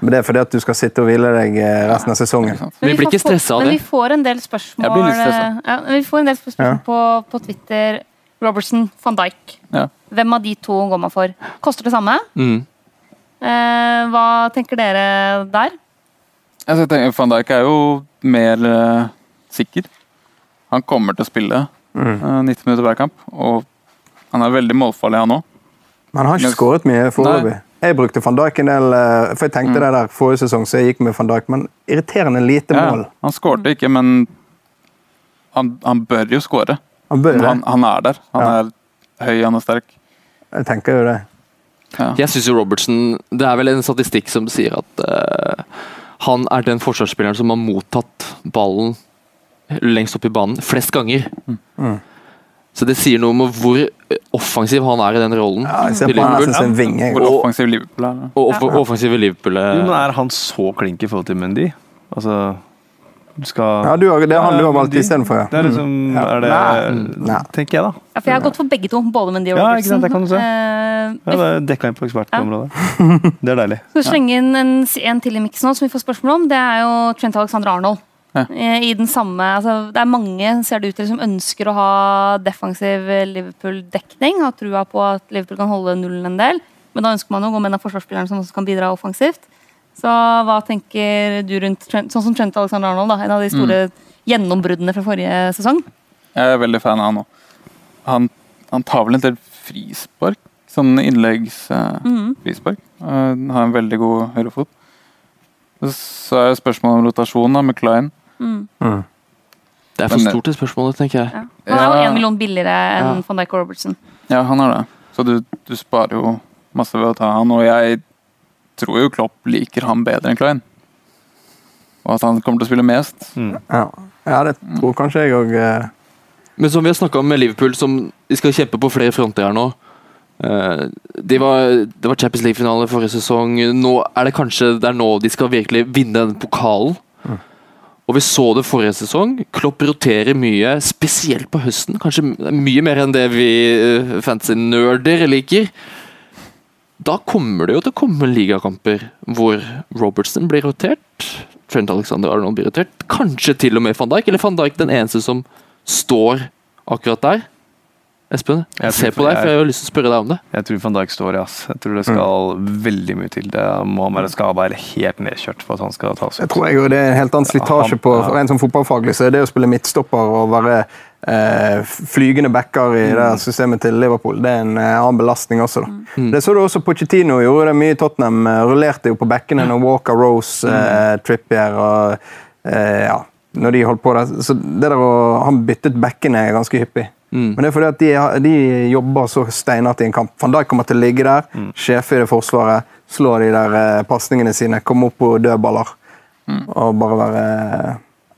men Det er fordi at du skal sitte og hvile deg eh, resten av sesongen. Vi blir ikke stresset av det. Men vi får en del spørsmål, ja, vi får en del spørsmål på, på Twitter. Robertson, van Dijk. Ja. Hvem av de to går man for? Koster det samme? Mm. Eh, hva tenker dere der? Altså, jeg tenker, Van Dijk er jo mer eh, sikker. Han kommer til å spille Mm. eh, 90 minutter hver kamp, og han er veldig målfarlig, han òg. Men han har ikke skåret mye foreløpig. Jeg brukte van Dijk en del, eh, for jeg tenkte det der forrige sesong, så jeg gikk med van Dijk, men irriterende lite Ja, mål. han skårte ikke, men han, han bør jo skåre. Han. Han, han er der. Han Ja. er høy, han er sterk. Jeg tenker jo det. Ja. Jeg syns jo Robertsen Det er vel en statistikk som sier at uh, han er den forsvarsspilleren som har mottatt ballen lengst opp i banen flest ganger. Mm. Så det sier noe om hvor offensiv han er i den rollen. Ja, jeg ser på han Liverpool. nesten en vinge. Hvor offensiv Liverpool er. Og off offensive Liverpool. eh, Jo, men er han så klink i forhold til Mendy? Altså Du skal Ja, du det handler jo om alt istedenfor, ja. Det er liksom Ja. Er det Nei. Tenker jeg, da. Ja, for jeg har gått for begge to. Både Mendy og Ja, Robertson. ikke sant, det kan du se. Eh, Ja, det er dekka inn på ekspertområdet. Det er deilig. Skal vi slenge inn en, en til i miksen nå, som vi får spørsmål om? Det er jo Trent Alexander Arnold. Ja. Eh, I den samme, altså, det er mange ser det ut til, som ønsker å ha defensiv Liverpool-dekning. Har trua på at Liverpool kan holde nullen en del. Men da ønsker man å gå med en av forsvarsspillerne som også kan bidra offensivt. Så hva tenker du rundt Trent, sånn som Trent Alexander Arnold, da, en av de store gjennombruddene fra forrige sesong? Jeg er veldig fan av han òg. Han, han tar vel en del frispark. Sånn innleggsfrispark. Mhm. har en veldig god høyrefot. Så er spørsmålet om rotasjon da, med Klein. Mm. Mm. Det er for Men- stort et spørsmål, tenker jeg. Ja. Han er jo Ja. million billigere enn Ja. van Dijk og Robertson. Ja, han er det. Så du, du sparer jo masse ved å ta han. Og jeg tror jo Klopp liker han bedre enn Klein. Og at han kommer til å spille mest. Ja, ja det tror kanskje jeg òg. Men som vi har snakka om med Liverpool, som de skal kjempe på flere fronter her nå. eh, de var, det var Champions League-finale forrige sesong. Nå er det kanskje det er nå de skal virkelig vinne den pokalen. Og vi så det forrige sesong. Klopp roterer mye, spesielt på høsten. Kanskje mye mer enn det vi uh, fancy-nerder liker. Da kommer det jo til å komme ligakamper hvor Robertson blir rotert. Trent Alexander Arnold blir rotert. Kanskje til og med van Dijk, eller van Dijk den eneste som står akkurat der. Espen, Jeg ser på deg, for jeg har lyst til å spørre deg om det. Jeg tror van Dijk står i, ass. Jeg tror det skal veldig mye til. Det må være skal eller helt nedkjørt for at han skal tas Jeg tror jeg det er en helt annen slitasje på ja. en som fotballfaglig. så er det å spille midtstopper og være eh, flygende backer i det systemet til Liverpool, det er en eh, annen belastning også. da. Mm. Det så du også Pochettino gjorde det mye i Tottenham. eh, Rullerte jo på bekkene når Walker, Rose, eh, Trippier og eh, ja, når de holdt på der. Så det der å, Han byttet bekkene ganske hyppig. Mm. Men det er fordi at de, de jobber så steinete i en kamp. Van Dijk kommer til å ligge der, sjefe i det forsvaret, slå de der eh, pasningene sine, komme opp på dødballer. Og bare være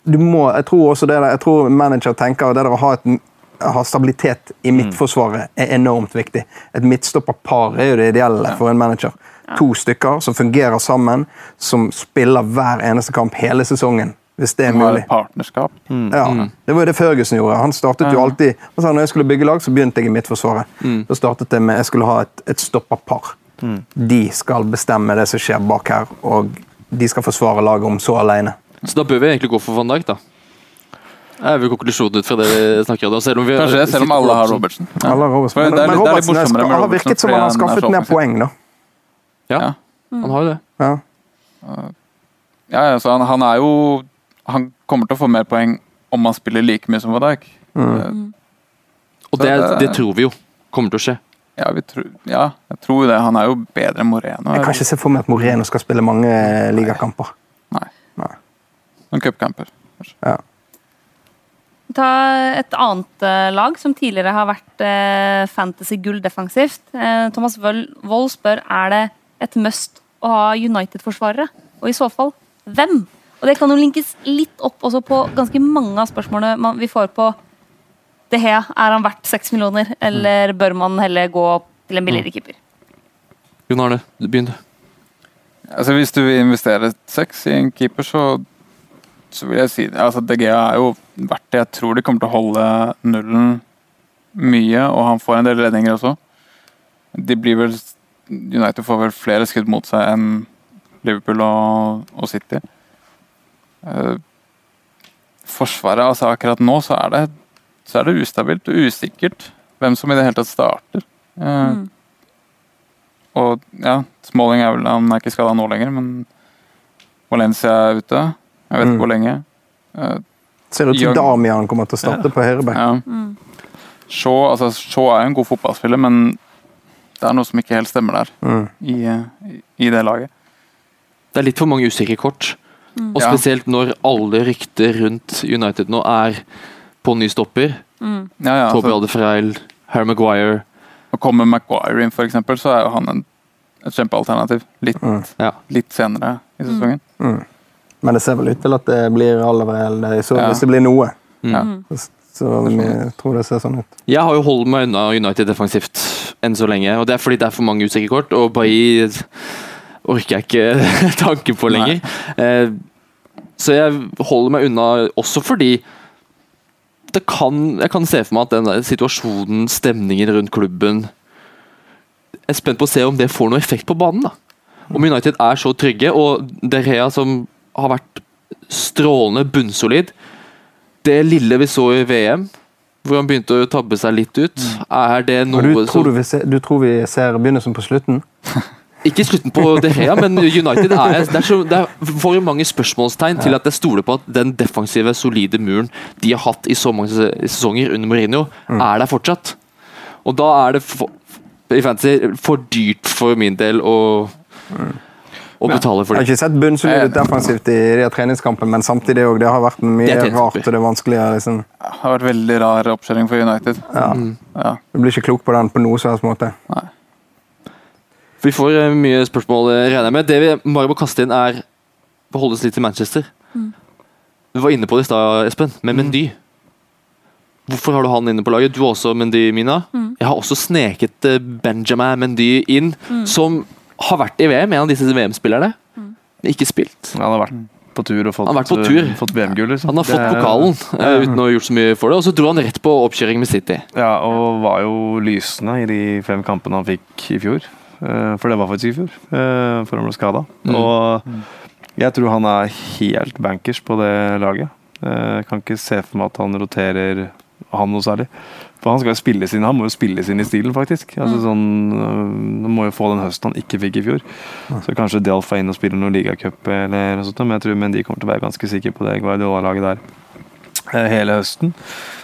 du må, Jeg tror også det der, jeg tror manager tenker det der å ha et ha stabilitet i midtforsvaret er enormt viktig. Et midtstopperpar er jo det ideelle for en manager. To stykker som fungerer sammen, som spiller hver eneste kamp hele sesongen. Hvis det er Har mulig. et partnerskap. Ja, Det var jo det Ferguson gjorde. Han startet jo alltid han sa, når jeg skulle bygge lag, så begynte jeg i midtforsvaret. Da startet det med jeg skulle ha et, et stopperpar. De skal bestemme det som skjer bak her, og de skal forsvare laget om så alene. Så da bør vi egentlig gå for van Dijk, da. Det er vel konklusjonen ut fra det vi snakker om. Selv om, vi, Kanskje selv om alle har Robertsen. Ja. Alle Robertsen. Men, Men, men Robertsen, er Robertsen er- har virket som han har skaffet mer poeng, da. Ja, Ja. han har jo det. Ja. Ja, ja, så han, han er jo Han kommer til å få mer poeng om han spiller like mye som Van Dijk. Mm. Og det, det- det tror vi jo kommer til å skje. Ja, vi tror, ja, jeg tror det. Han er jo bedre enn Moreno. Jeg kan ikke se for meg at Moreno skal spille mange ligakamper. Nei. Noen cupkamper. Ta et annet eh, lag som tidligere har vært eh, fantasy-gull defensivt. Eh, Thomas Wold spør er det et must å ha United-forsvarere, og i så fall hvem? Og Det kan jo linkes litt opp også på ganske mange av spørsmålene man, vi får på det her. Er han verdt seks millioner, eller bør man heller gå til en billigere keeper? Jon Arne, begynn du. Altså, hvis du vil investere seks i en keeper, så, så vil jeg si det. Altså, DG er jo verdt det. Jeg tror de kommer til å holde nullen mye, og han får en del redninger også. De blir vel United får vel flere skudd mot seg enn Liverpool og, og City. Eh, forsvaret, altså akkurat nå, så er det så er det ustabilt og usikkert hvem som i det hele tatt starter. Eh, Mm. Og ja, Smalling er vel Han er ikke skada nå lenger, men Valencia er ute. Jeg vet Mm. ikke hvor lenge. Eh, Ser ut som Damian kommer til å starte på høyreback. ja. Mm. Shaw, altså, Shaw er jo en god fotballspiller, men det er noe som ikke helt stemmer der Mm. i, i, i det laget. Det er litt for mange usikre kort. Og spesielt når alle rykter rundt United nå er på ny stopper. Mm. Ja, ja, Toby altså, Alderfreil, Harry Maguire. og kommer Maguire inn, eksempel, så er jo han en, et kjempealternativ. Litt, Mm. Ja. litt senere i sesongen. Mm. Men det ser vel ut til at det blir så Ja. hvis det blir noe. Mm. Ja. Så, vi tror det ser sånn ut. Jeg har jo holdt meg unna United defensivt enn så lenge. og Det er fordi det er for mange usikre kort, og Bailly orker jeg ikke tanken på lenger. Eh, så jeg holder meg unna også fordi det kan, jeg kan se for meg at den der situasjonen, stemningen rundt klubben Jeg er spent på å se om det får noe effekt på banen. da. Om United er så trygge, og De Rea som har vært strålende bunnsolid Det lille vi så i VM, hvor han begynte å tabbe seg litt ut, er det noe du, tror som du, vi ser, du tror vi ser begynnelsen på slutten? Ikke slutten på De Rea, men United er, det er, så, det er for mange spørsmålstegn til at jeg stoler på at den defensive, solide muren de har hatt i så mange sesonger under Mourinho, er der fortsatt. Og da er det for, i fantasy for dyrt for min del å, og betale for det. Jeg har ikke sett bunnsolid ut defensivt i de her treningskampene, men samtidig òg. det har vært mye Det rart og det vanskelige. Liksom. Det har vært veldig rar oppkjøring for United. Ja. Ja. Du blir ikke klok på den på noe som helst måte. Vi får eh, mye spørsmål, eh, regner jeg med. Det vi bare må kaste inn, er å holde oss litt til Manchester. Du var inne på det i stad, Espen, med Mendy. Hvorfor har du han inne på laget? Du har også Mendy, Mina. Jeg har også sneket eh, Benjamin Mendy inn, som har vært i VM, en av disse VM-spillerne. Men ikke spilt. Han har vært på tur og fått, fått VM-gull. Liksom. Han har fått pokalen er- pokalen eh, uten å ha gjort så mye for det, og så dro han rett på oppkjøring med City. Ja, og var jo lysende i de fem kampene han fikk i fjor. Eh, For det var faktisk i fjor, For før han ble skada. Mm. Og jeg tror han er helt bankers på det laget. Eh, Jeg kan ikke se for meg at han roterer han noe særlig. For han skal jo spille sin, han må jo spille sin i stilen, faktisk. Altså sånn, øh, Han må jo få den høsten han ikke fikk i fjor. Så kanskje Delf er inne og spiller noen ligacup eller noe sånt, men jeg tror Mendy kommer til å være ganske sikker på det Guardiola-laget der eh, hele høsten.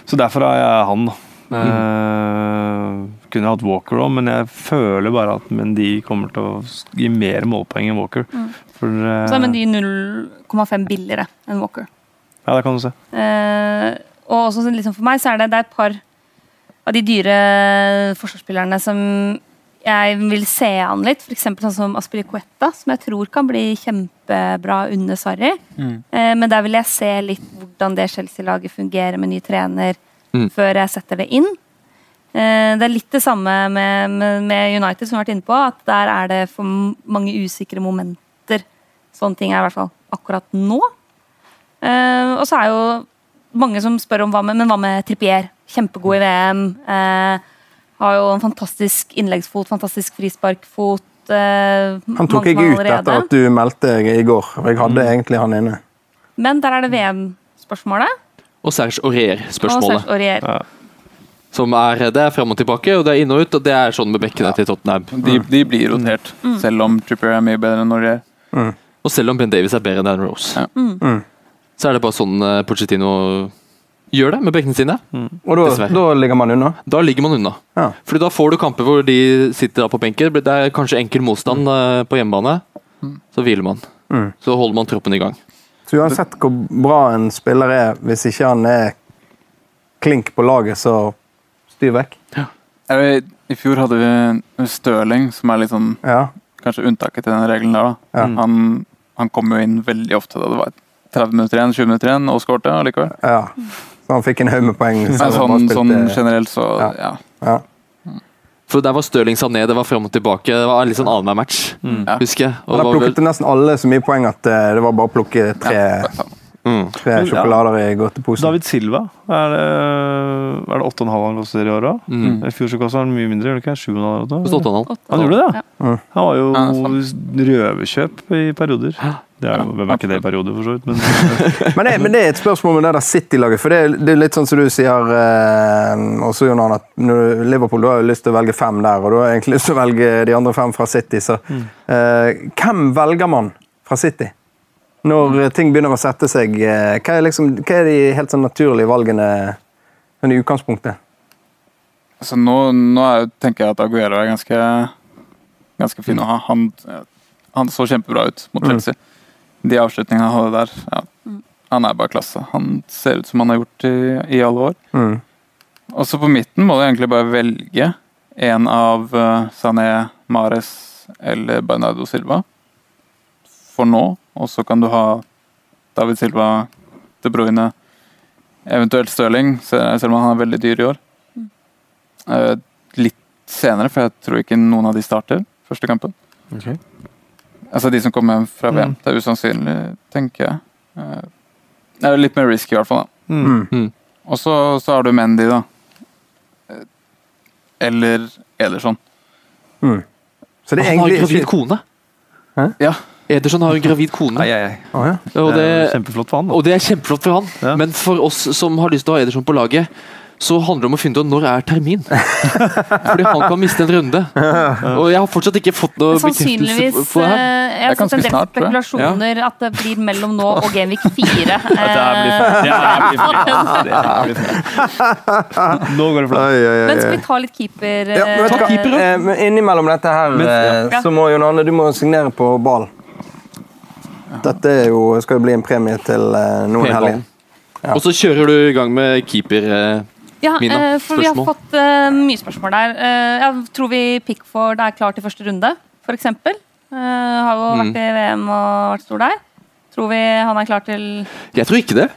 Så derfor er jeg han, da. Eh, kunne hatt Walker òg, men jeg føler bare at Mendy kommer til å gi mer målpoeng enn Walker. For, uh, Så er Mendy 0,5 billigere enn Walker. Ja, det kan du se. Uh, og også liksom for meg så er det, det er et par av de dyre forsvarsspillerne som jeg vil se an litt. F.eks. sånn som Aspilicueta, som jeg tror kan bli kjempebra under Sarri. Mm. Uh, men der vil jeg se litt hvordan det Chelsea-laget fungerer med ny trener. Mm. før jeg setter det inn. Eh, Det er litt det samme med, med, med United, som vi har vært inne på. At der er det for mange usikre momenter. Sånne ting er i hvert fall akkurat nå. Eh, og så er jo mange som spør om hva med, men hva med Trippier? Kjempegod i VM. Eh, har jo en fantastisk innleggsfot, fantastisk frisparkfot. Eh, Han tok ikke jeg ut allerede. etter at du meldte deg i går. Jeg hadde egentlig han inne. Men der er det VM-spørsmålet. Og Serge Aurier-spørsmålet. Aurier. Ja. Som er, det er fram og tilbake, og det er inn og ut. Og det er sånn med bekkene til Tottenham. De, de blir rotert, selv om Trippier er mye bedre enn Norge. Og selv om Ben Davies er bedre enn Dan Rose, Ja. Mm. så er det bare sånn eh, Pochettino gjør det med bekkene sine. Og da, da ligger man unna. Da ligger man unna. Ja. Fordi da får du kamper hvor de sitter da på benken. Det er kanskje enkel motstand eh, på hjemmebane. Så hviler man. Mm. Så holder man troppen i gang. Så uansett hvor bra en spiller er, hvis ikke han er klink på laget, så styr vekk. Ja. vet, I fjor hadde vi Stirling, som er litt sånn Ja. kanskje unntaket til den regelen der. da. Ja. Han, han kom jo inn veldig ofte da det var 30 minutter igjen, 20 minutter igjen, og skårte allikevel. ja. Så han fikk en haug med poeng. Sånn, sånn generelt, så Ja. For der var Stirling Sané, det var fram og tilbake. Det var en litt sånn annenhver match, mm. husker jeg. Og Og det plukket vel, nesten alle så mye poeng at eh, det var bare å plukke tre, Ja. Mm. Men, ja. sjokolader i godteposen. David Silva, er det, er det 8,5 han koster i år òg? Mm. I fjor så kosta han mye mindre, gjorde det ikke? 7,5? På Stoltenhall. Åtte Han gjorde det, Ja. Han var jo røverkjøp i perioder. Det er jo, Hvem er ikke det i perioder, for så vidt, men Men det, men det er et spørsmål med det der City-laget. For det er, det er litt sånn som du sier eh, også, Jon Arne, at når Liverpool du har jo lyst til å velge fem der, og du har egentlig lyst til å velge de andre fem fra City. Så eh, hvem velger man fra City? Når eh, ting begynner å sette seg, eh, hva er, liksom, hva er de helt sånn naturlige valgene sånn i utgangspunktet? Altså, nå, nå er, tenker jeg at Aguero er ganske, ganske fin å ha. Han, han så kjempebra ut mot Chelsea. De avslutningene han hadde der, ja, han er bare klasse. Han ser ut som han har gjort i, i alle år. Mm. Og så på midten må du egentlig bare velge en av eh, Sané, Mares eller Bernardo Silva for nå. Og så kan du ha David Silva, De Bruyne, eventuelt Stirling, selv om han er veldig dyr i år. Eh, litt senere, for jeg tror ikke noen av de starter første kampen. Altså de som kommer hjem fra VM. Mm. Det er usannsynlig, tenker jeg. Eh, Det er litt mer risky, i hvert fall. da. Mm. Mm. Og så, så har du Mendy, da. Eh, Eller Ederson. Mm. Så det er Han har egentlig gravid kone. kone. Ja. Ederson har en gravid kone. Ai, ai, ai. Ja. Og Det er kjempeflott for han. Da. og det er kjempeflott for han. Ja. Men for oss som har lyst til å ha Ederson på laget, så handler det om å finne ut når er termin. Fordi han kan miste en runde. Og jeg har fortsatt ikke fått noe bekreftelse på det her. eh, Jeg har sett en del snart, spekulasjoner at det blir mellom nå og Genvik 4. Det Eh, det her blir fint. Det her blir fint. Nå går det flott. Men skal vi ta litt keeper? Ja, du eh, keeper. Eh, men Innimellom dette her så må Jon Arne du må signere på ball. Dette er jo, skal jo bli en premie til eh, noen helger. helgen. Og så kjører du i gang med keeper. eh, Ja, Mina, eh, for vi har fått uh, mye spørsmål der. Uh, jeg tror vi Pickford er klar til første runde, f.eks. Uh, har jo Mm. vært i VM og vært stor der. Tror vi han er klar til Jeg tror ikke det.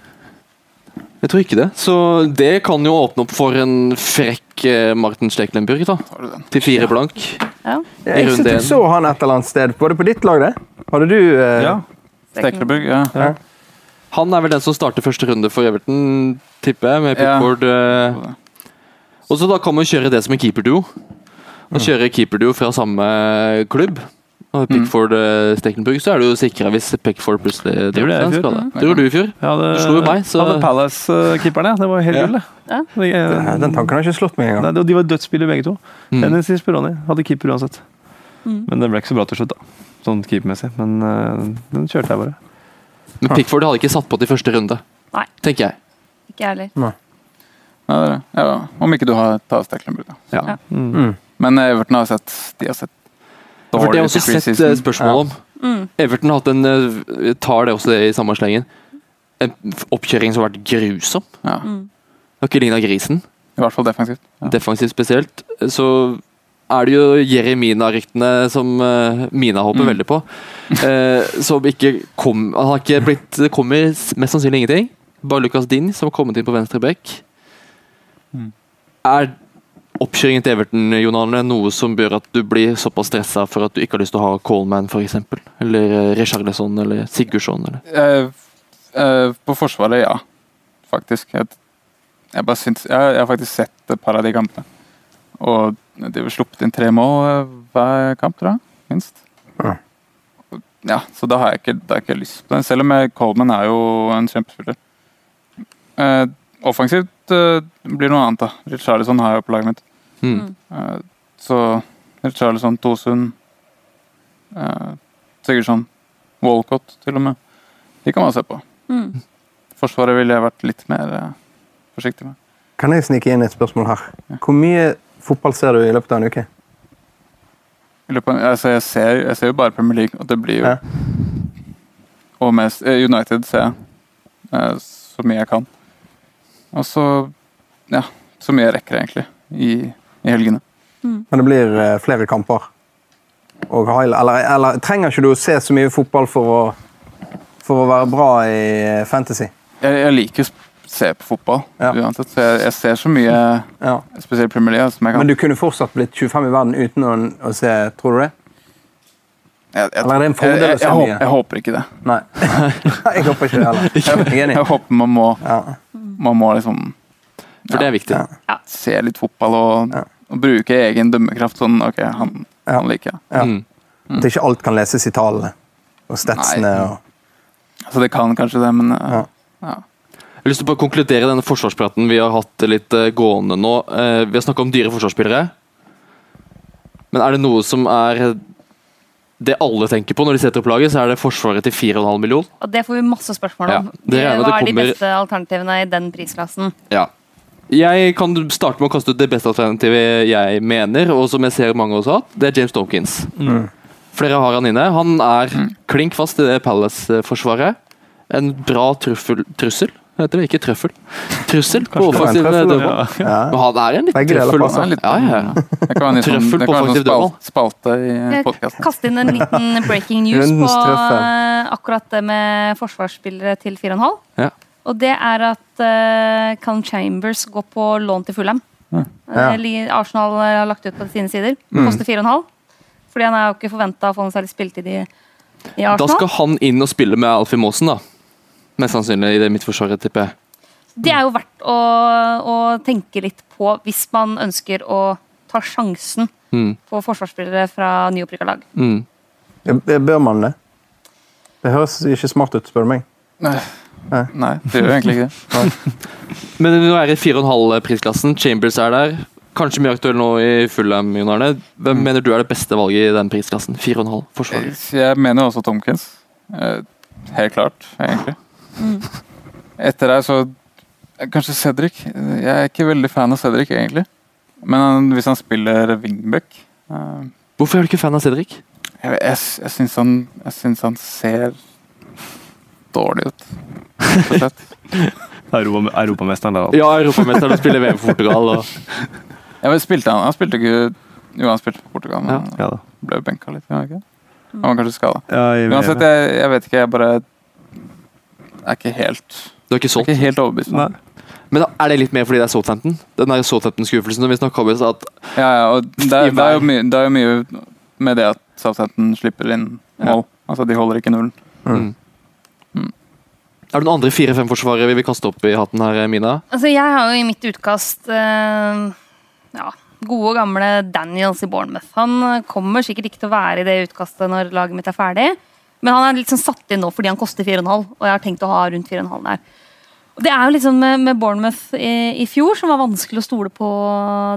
Jeg tror ikke det. Så det kan jo åpne opp for en frekk Martin Steklenburg, da. Har du den? Til fire blank. ja. Jeg I runde synes jeg så han et eller annet sted. Var det på ditt lag, det? Hadde du uh... Ja. Stekleburg, ja. Han er vel den som starter første runde for Everton, tipper jeg, med Ja. Pickford. eh. Og så da kan man kjøre det som en keeperduo. Og kjører keeperduo fra samme klubb. Og Pickford mm. Stekenburg, så er du jo sikra hvis Pickford plutselig Det gjorde jeg i fjor. Det gjorde du i fjor. Ja, det, Du slo jo meg, så- hadde Palace-keeperen, ja. Det var helt Ja. gull. Ja. Det- Eh, Den tanken har ikke slått meg engang. Nei, de var dødsspillere begge to. Mm. Dennis hadde keeper uansett. Mm. Men det ble ikke så bra til slutt, da. Sånn keepermessig. Men uh, den kjørte jeg bare. Men Pickford hadde ikke satt på til første runde, Nei. tenker jeg. Ikke jeg heller. ja, det er det. ja. Om ikke du har tatt Stekleburg, da. Ja. Ja. Mm. Mm. Men Everton har sett De har sett dårlig det har også sett eh, spørsmål om. Mm. Everton har hatt en eh, tar det også i samme slengen. En oppkjøring som har vært grusom. Ja, Mm. Har ikke ligna grisen. I hvert fall defensivt. Ja. defensivt spesielt, så er det jo Jeremina-ryktene som eh, Mina håper Mm. veldig på. eh, som ikke kom Han har ikke blitt Det kommer mest sannsynlig ingenting. Bare Lucas Din som har kommet inn på venstre bekk. Er oppkjøringen til Everton Jon Arne, noe som gjør at du blir såpass stressa for at du ikke har lyst til å ha Coleman f.eks.? Eller Richard Richarlison eller Sigurdsson? Eller? Uh, uh, på Forsvaret, ja. Faktisk. Jeg, jeg, syns, jeg, jeg har faktisk sett et par av de kampene. Og de har sluppet inn tre mål eh, hver kamp, tror jeg. Minst. Ja. Ja, så da har jeg ikke, da har jeg ikke lyst på det. Selv om jeg, Coleman er jo en kjempespiller. Eh, offensivt eh, blir det noe annet, da. Richarlison har jeg på laget mitt. Mm. Eh, så Richarlison, Tosund, eh, Sigurdsson, Walcott til og med. De kan man se på. Mm. Forsvaret ville jeg vært litt mer eh, forsiktig med. Kan jeg snike inn et spørsmål her? Hvor mye fotball ser du i løpet av en uke? I løpet av, altså jeg, ser, jeg ser jo bare Premier League, og det blir jo Ja. Og mest eh, United ser jeg eh, så mye jeg kan. Og så Ja, så mye jeg rekker, egentlig, i, i helgene. Men det blir eh, flere kamper? Og eller, eller trenger ikke du å se så mye fotball for å, for å være bra i fantasy? Jeg, jeg liker se på fotball Ja. uansett, så jeg, jeg ser så mye, Ja. spesielt Premier League, som jeg kan. Men du kunne fortsatt blitt 25 i verden uten å, å se, tror du det? jeg, jeg, eller er det en fordel å jeg, jeg, se mye? jeg håper ikke det. Nei. jeg håper ikke det heller. Jeg. Jeg håper man må, Ja. man må liksom For det er viktig. Ja. se litt fotball og, Ja. og bruke egen dømmekraft. Sånn, ok, han, Ja. han liker jeg. Ja. Mm. At ikke alt kan leses i tallene og statsene. Nei. Og, Så det kan kanskje det, men Ja. Har lyst til å bare konkludere denne forsvarspraten vi har hatt litt eh, gående nå. Eh, vi har snakka om dyre forsvarsspillere. Men er det noe som er det alle tenker på når de setter opp laget, så er det forsvaret til 4,5 millioner. Og det får vi masse spørsmål om. Ja, det Hva er de beste alternativene i den prisklassen? Ja. Jeg kan starte med å kaste ut det beste alternativet jeg mener, og som jeg ser mange også har hatt. Det er James Dawkins. Flere har han inne. Han er klink fast i det Palace-forsvaret. En bra truffel, trussel, heter det. Ikke trøffel. Trussel på offensiv dødball. ja. Men han er en litt trøffel. også. Litt- Ja, ja, ja. Det kan være sånn, Trøffel på offensiv sånn dødball. spal, spalte i Jeg podkasten. kaste inn en liten breaking news på eh, akkurat det med forsvarsspillere til 4,5. Ja. Og det er at uh, Callum Chambers går på lån til Fulham. Ja. Eh, Arsenal har lagt ut på sine sider. Koster 4,5. Fordi han er jo ikke forventa å få noe særlig spilletid i, i Da skal han inn og spille med Alfie Maasen, da. Mest sannsynlig i det midtforsvaret, tipper jeg. Det er jo verdt å, å tenke litt på hvis man ønsker å ta sjansen Mm. på forsvarsspillere fra nyopprykka lag. Mm. Bør man det? Det høres ikke smart ut, spør du meg. Nei. Nei. Nei, det gjør egentlig ikke det. Men nå er det 4,5-prisklassen. Chambers er der. Kanskje mye aktuell nå i Fulham, Jon Arne. Hvem mener du er det beste valget i den prisklassen? 4,5 forsvarer. Jeg mener også Tomkins. Eh, Helt klart, egentlig. Etter deg så Kanskje Cedric. Jeg er ikke veldig fan av Cedric, egentlig. Men han, hvis han spiller wingback uh, Hvorfor er du ikke fan av Cedric? Jeg, jeg, jeg syns han, jeg syns han ser dårlig ut. Europa, europamesteren altså. Ja, europamesteren og spiller VM for Portugal. Og... Ja, men spilte han, han spilte ikke Jo, han spilte for Portugal, men Ja. Ja, da. ble benka litt. Han var kanskje skada. Ja, Uansett, jeg, jeg vet ikke. Jeg bare er ikke helt, Du er ikke er solgt. ikke helt overbevist. Nei. Men er det litt mer fordi det er Southampton? Den der Southampton-skuffelsen som vi snakka om at Ja, ja, og det, er- det, er jo mye, det er jo mye med det at Southampton slipper inn mål. Altså, de holder ikke nullen. Mm. Er det noen andre fire-fem forsvarere vi vil kaste opp i hatten her, Mina? Altså, jeg har jo i mitt utkast eh, ja, gode og gamle Daniels i Bournemouth. Han kommer sikkert ikke til å være i det utkastet når laget mitt er ferdig. Men han er sånn satt inn nå fordi han koster 4,5, og jeg har tenkt å ha rundt 4,5 der. Og Det er jo liksom med, med Bournemouth i, i fjor, som var vanskelig å stole på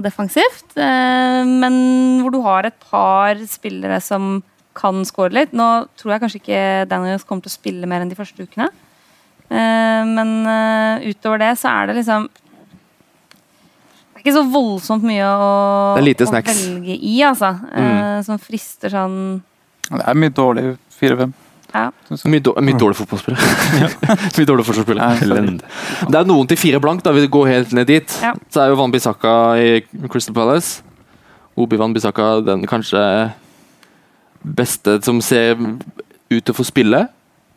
defensivt. Eh, men hvor du har et par spillere som kan score litt. Nå tror jeg kanskje ikke Daniels kommer til å spille mer enn de første ukene. Eh, men eh, utover det så er det liksom Det er ikke så voldsomt mye å, å velge i, altså. Eh, som frister sånn Det er mye dårlig 4-5. ja. Mye, dår- mye dårlige fotballspillere. mye dårlige forsvarsspillere. Det er noen til fire blank, da vi går helt ned dit. Ja. Så er jo Van Bissaka i Crystal Palace. Obi Van Bissaka den kanskje beste som ser ut til å få spille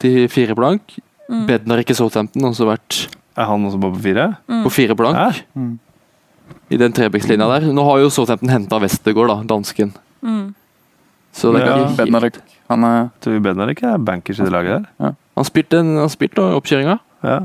til fire blank. Mm. Bednar ikke Southampton, også vært Er han også bare på fire? på fire blank. Mm. i den Trebecks-linja der. Nå har jo Southampton henta Westergård, da, dansken. Mm. Så det Ja. ikke helt Bednarek. Han er Tror vi Benarek er bankers i det laget der. Han spilte en- han spilte oppkjøringa. Ja.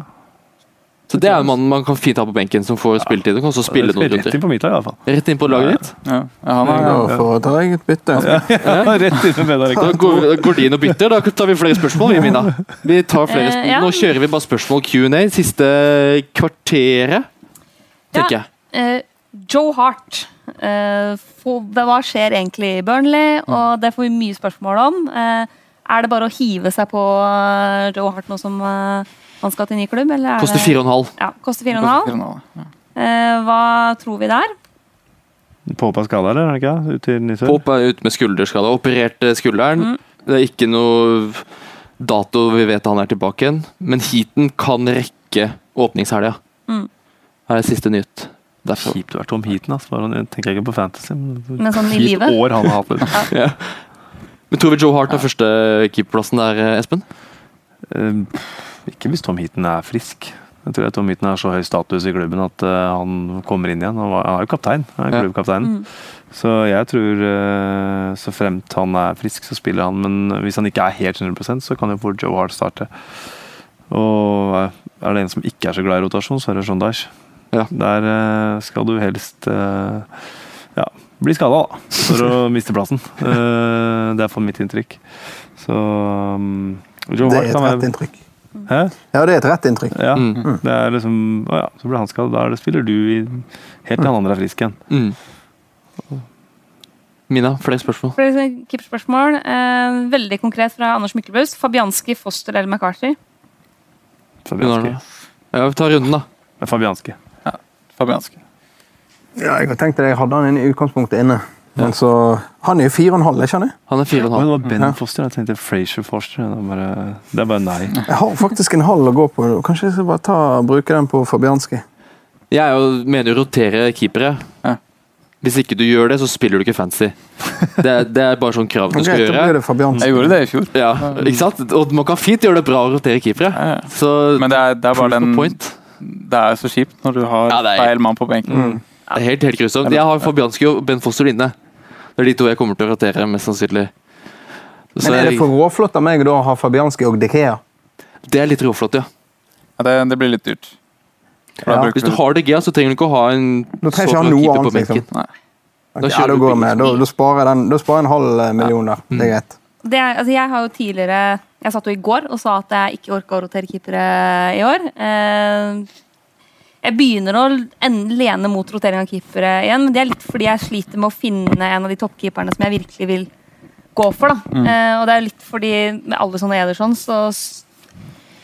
Så det er en mann man kan fint ha på benken som får spilletid. Og kan også spille noen Rett inn på mitt lag, i hvert fall. Rett inn på laget ditt. Ja, ja han er, Da for å ta eget bytte. Rett inn med Bednarek. Da går, går de inn og bytter. Da tar vi flere spørsmål, vi, Mina. Vi tar flere Eh, spørsmål. Nå kjører vi bare spørsmål Q&A. Siste kvarteret, tenker jeg. Eh, Joe Hart. Eh, hva skjer egentlig i Burnley? Og det får vi mye spørsmål om. Eh, er det bare å hive seg på eh, Joe Hart nå som han skal til ny klubb? Eller er Koster det- fire og en halv. Ja, koster fire og en halv. Ja. Eh, hva tror vi der? Påpa skada, eller? Er det ikke? Ut til Nisør? Pop er ute med skulderskade. Opererte skulderen. Det er ikke noe dato vi vet han er tilbake igjen. Men heaten kan rekke åpningshelga. Mm. Her er siste nytt. Derfor. Kjipt å være Tom Heaton, Altså. Bare, jeg tenker ikke på Fantasy. Men Men sånn i kjipt livet? år han har hatt. Liksom. Ja. Men tror vi Joe Hart er første keeperplassen der, Espen? Uh, ikke hvis Tom Heaton er frisk. Jeg tror at Tom Heaton har så høy status i klubben at uh, han kommer inn igjen. Han, var, han er jo kaptein. Han er Ja. klubbkapteinen. Mm. Så jeg tror uh, så fremt han er frisk, så spiller han. Men hvis han ikke er helt 100% så kan jo fort Joe Hart starte. Og eh, er det en som ikke er så glad i rotasjon, så er det Dyche. Ja. Der eh, skal du helst eh, ja, bli skada, da, for å miste plassen. Eh, det er for mitt inntrykk. Så um, Joe Det er et rett inntrykk. Hæ? Ja, det er et rett inntrykk. Ja. Mm. Det er liksom Å ja, så blir han skadet. Da er spiller du i, helt til han andre er frisk igjen. Mm. Mina, flere spørsmål? Flere keeperspørsmål. Eh, veldig konkret fra Anders Myklebust. Fabianski, Foster eller McCarthy? Fabianski. Ja, vi tar runden, da. Fabianski. Fabianski. Ja, jeg tenkte jeg hadde han i utgangspunktet inne. Men så, Han er jo fire og en halv, ikke sant? Han er fire og en Å, halv. det var Ben Foster. Jeg tenkte Frazier Foster. Det er bare, det er bare nei. Jeg har faktisk en halv å gå på. Kanskje jeg skal bare ta, bruke den på Fabianski. Jeg er jo, mener å rotere keepere. Ja. Hvis ikke du gjør det, så spiller du ikke fancy. Det, er- det er bare sånn krav du skal gjøre. det. Jeg gjorde det i fjor. Ja, ikke sant? Og man kan fint gjøre det bra å rotere keepere. Ja, ja. Så Men det er, det er bare den point. Det er så kjipt når du har Ja, er- feil mann på benken. Mm. Det er helt, helt grusomt. Jeg har Fabianski og Ben Foster inne. Det er de to jeg kommer til å rotere, mest sannsynlig. Så Men er det for råflott av meg da å ha Fabianski og Dekea? det er litt råflott, ja. Ja, det, det blir litt dyrt. Ja. Hvis du har Dekea, så trenger du ikke å ha en Da trenger ikke ha noe på annet, liksom. Da Ja, da du går jeg med. Da, da, sparer jeg en halv eh, million der. Det er greit. Det er, altså jeg har jo tidligere Jeg satt jo i går og sa at jeg ikke orka å rotere keepere i år. Eh, jeg begynner å en- lene mot rotering av keepere igjen, men det er litt fordi jeg sliter med å finne en av de toppkeeperne som jeg virkelig vil gå for. da. Mm. og det er litt fordi med alle sånne Ederson så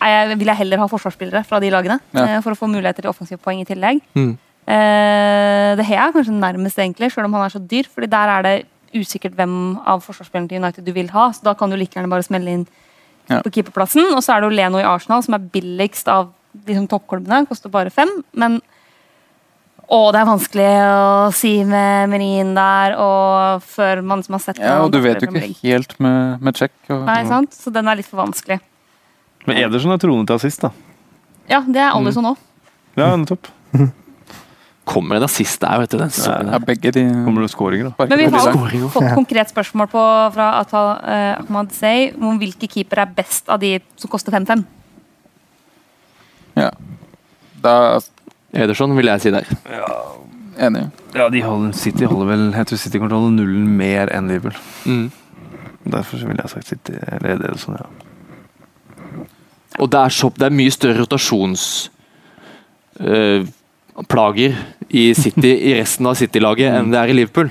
jeg, vil jeg heller ha forsvarsspillere fra de lagene. Ja. eh, for å få muligheter til offensive poeng i tillegg. Mm. Eh, det har jeg kanskje nærmest, egentlig, selv om han er så dyr. fordi der er det usikkert hvem av forsvarsspillerne til United du vil ha. Så da kan du like gjerne bare smelle inn Ja. på keeperplassen. Og så er det jo Leno i Arsenal, som er billigst av liksom, toppklubbene. Koster bare fem. Men å, det er vanskelig å si med Merin der, og før man som har sett Ja, og du vet jo ikke helt med, med check. Og, Nei, sant? Så den er litt for vanskelig. Men Ederson er troende til assist, da. Ja, det er Alison òg. Ja, nettopp. Kommer det assist der, vet du. Den ja, sesongen. begge de Kommer det skåringer, da? Men vi har jo fått konkret spørsmål på, fra Atal eh, Ahmad Sey om hvilke keepere er best av de som koster 5-5. Ja. Da Ederson vil jeg si der. Ja, enig. Ja, de holder, City holder vel Jeg tror City kontroller nullen mer enn Liverpool. Mm. Derfor så ville jeg sagt City. Eller Ederson, ja. Og det er, så, det er mye større rotasjonsplager i City i resten av City-laget enn det er i Liverpool.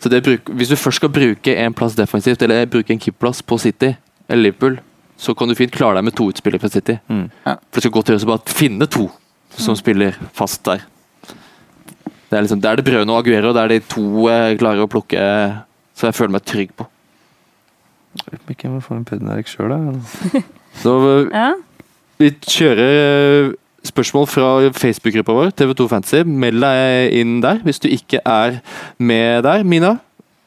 Så det bruk, Hvis du først skal bruke en plass defensivt, eller bruke en keeperplass på City eller Liverpool, så kan du fint klare deg med to utspillere fra City. Mm. For det skal godt gjøres å bare finne to som spiller fast der. Det er liksom, det er det Brøne og Aguero, det er de to jeg klarer å plukke, så jeg føler meg trygg på. Jeg vet Ikke om jeg får en Pednerek sjøl, da. Så Ja. Vi kjører spørsmål fra Facebook-gruppa vår, TV2 Fantasy. Meld deg inn der hvis du ikke er med der. Mina,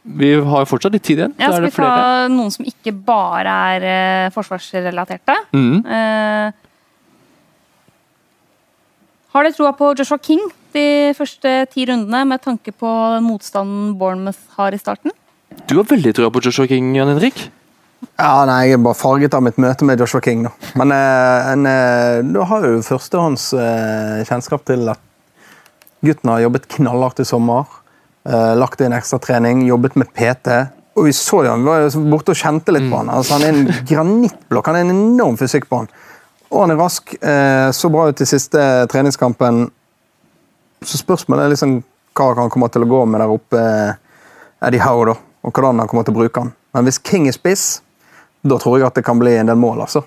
vi har fortsatt litt tid igjen. Ja, skal vi ta noen som ikke bare er uh, forsvarsrelaterte? Mm. Uh, har dere troa på Joshua King de første ti rundene med tanke på motstanden Bournemouth har i starten? Du har veldig troa på Joshua King, Jan Henrik. Ja, nei, Jeg er bare farget av mitt møte med Joshua King. Da. Men eh, en, eh, da har jo førstehånds eh, kjennskap til at gutten har jobbet knallhardt i sommer. Eh, lagt inn ekstratrening, jobbet med PT. Og vi så jo han, vi var jo borte og kjente litt på han. Altså, han er en granittblokk. Han er en enorm fysikk på han. Og han er rask. Eh, så bra ut i siste treningskampen. Så spørsmålet er liksom hva han kommer til å gå med der oppe, Eddie Howe, da. Og hvordan han kommer til å bruke han. Men hvis King er spiss, da tror jeg at det kan bli en del mål, altså.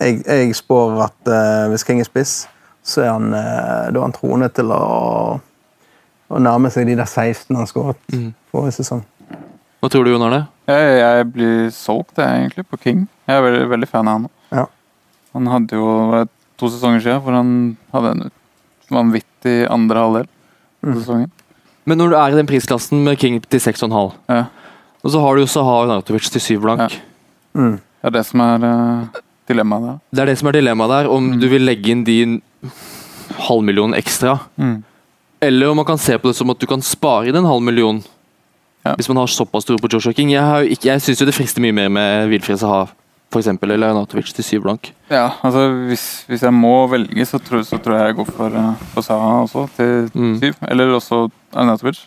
Jeg, jeg spår at uh, hvis King er spiss, så er han, uh, da er han troende til å, å nærme seg de der 16 han skåret Mm. forrige sesong. Hva tror du, Jon Arne? Jeg, jeg blir solgt jeg, egentlig på King. Jeg er veldig, veldig fan av han. Ja. Han hadde jo to sesonger siden hvor han hadde en vanvittig andre halvdel av Mm. sesongen. Men når du er i den prisklassen med King til 6,5, Ja. og så har du jo Sahar Nautovic til 7 blank Mm. Det er det som er uh, dilemmaet der. Det er det som er dilemmaet der, om du vil legge inn din halv million ekstra. Mm. Eller om man kan se på det som at du kan spare inn en halv million. Ja. Hvis man har såpass tro på Joshua King. Jeg, ikke- jeg syns det frister mye mer med Wilfred Saha for eksempel, eller Arnatovic til syv blank. Ja, altså hvis, hvis jeg må velge, så tror, så tror jeg jeg går for, eh, for Saha også, til Mm. syv. Eller også Arnautovic.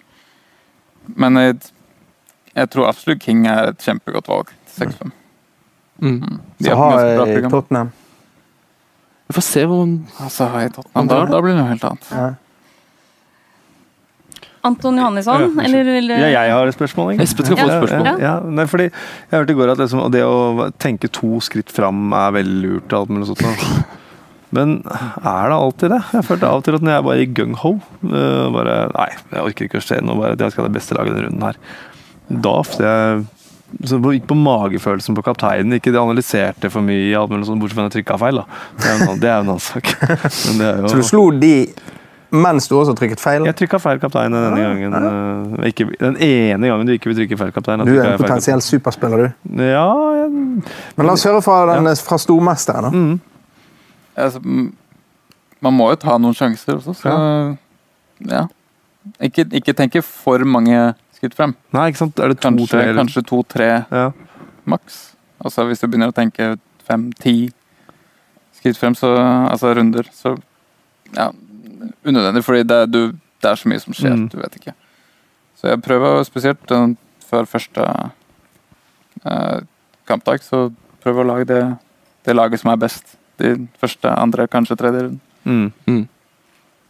Men jeg, jeg tror absolutt King er et kjempegodt valg til 6-5. Mm. De Så har jeg. Tottenham. Vi får se hvor altså, Saha i Tottenham, da, da blir det noe helt annet. Ja. Anton Johannesson, Ja, eller vil du Ja, jeg har et spørsmål. ikke? Espen skal få et spørsmål. Ja, ja. Nei, fordi jeg hørte i går at liksom, det å tenke to skritt fram er veldig lurt. alt mulig sånt. Men er det alltid det? Jeg følte av og til at når jeg bare er i gung-ho øh, bare, Nei, jeg orker ikke å se noe. bare, Jeg skal ha det beste laget denne runden her. Da ofte jeg så på- gikk på magefølelsen på kapteinen. Ikke de analyserte for mye, alt mulig sånt, bortsett fra at jeg trykka feil. da. Det er jo en annen, det er en annen sak. Men det er jo... Så du slo de mens du også trykket feil? Jeg trykka feil kaptein denne gangen. øh, Ikke, den ene gangen du ikke vil trykke feil kaptein. Du er en feil potensiell superspiller, du. Ja, jeg, Men la oss høre fra, den, fra stormesteren. da. mm. Altså, man må jo ta noen sjanser også, så ja. Ikke, ikke tenke for mange skritt frem. Nei, ikke sant? Er det to, Kanskje, tre eller- kanskje to-tre Ja. maks. Altså hvis du begynner å tenke fem-ti skritt frem, så, altså runder, så ja, unødvendig, fordi det, er- du, det er så mye som skjer, Mm. du vet ikke. Så jeg prøver spesielt eh, før første eh, kampdag, så prøver å lage det, det laget som er best. De første, andre, kanskje tredje runden. Mm.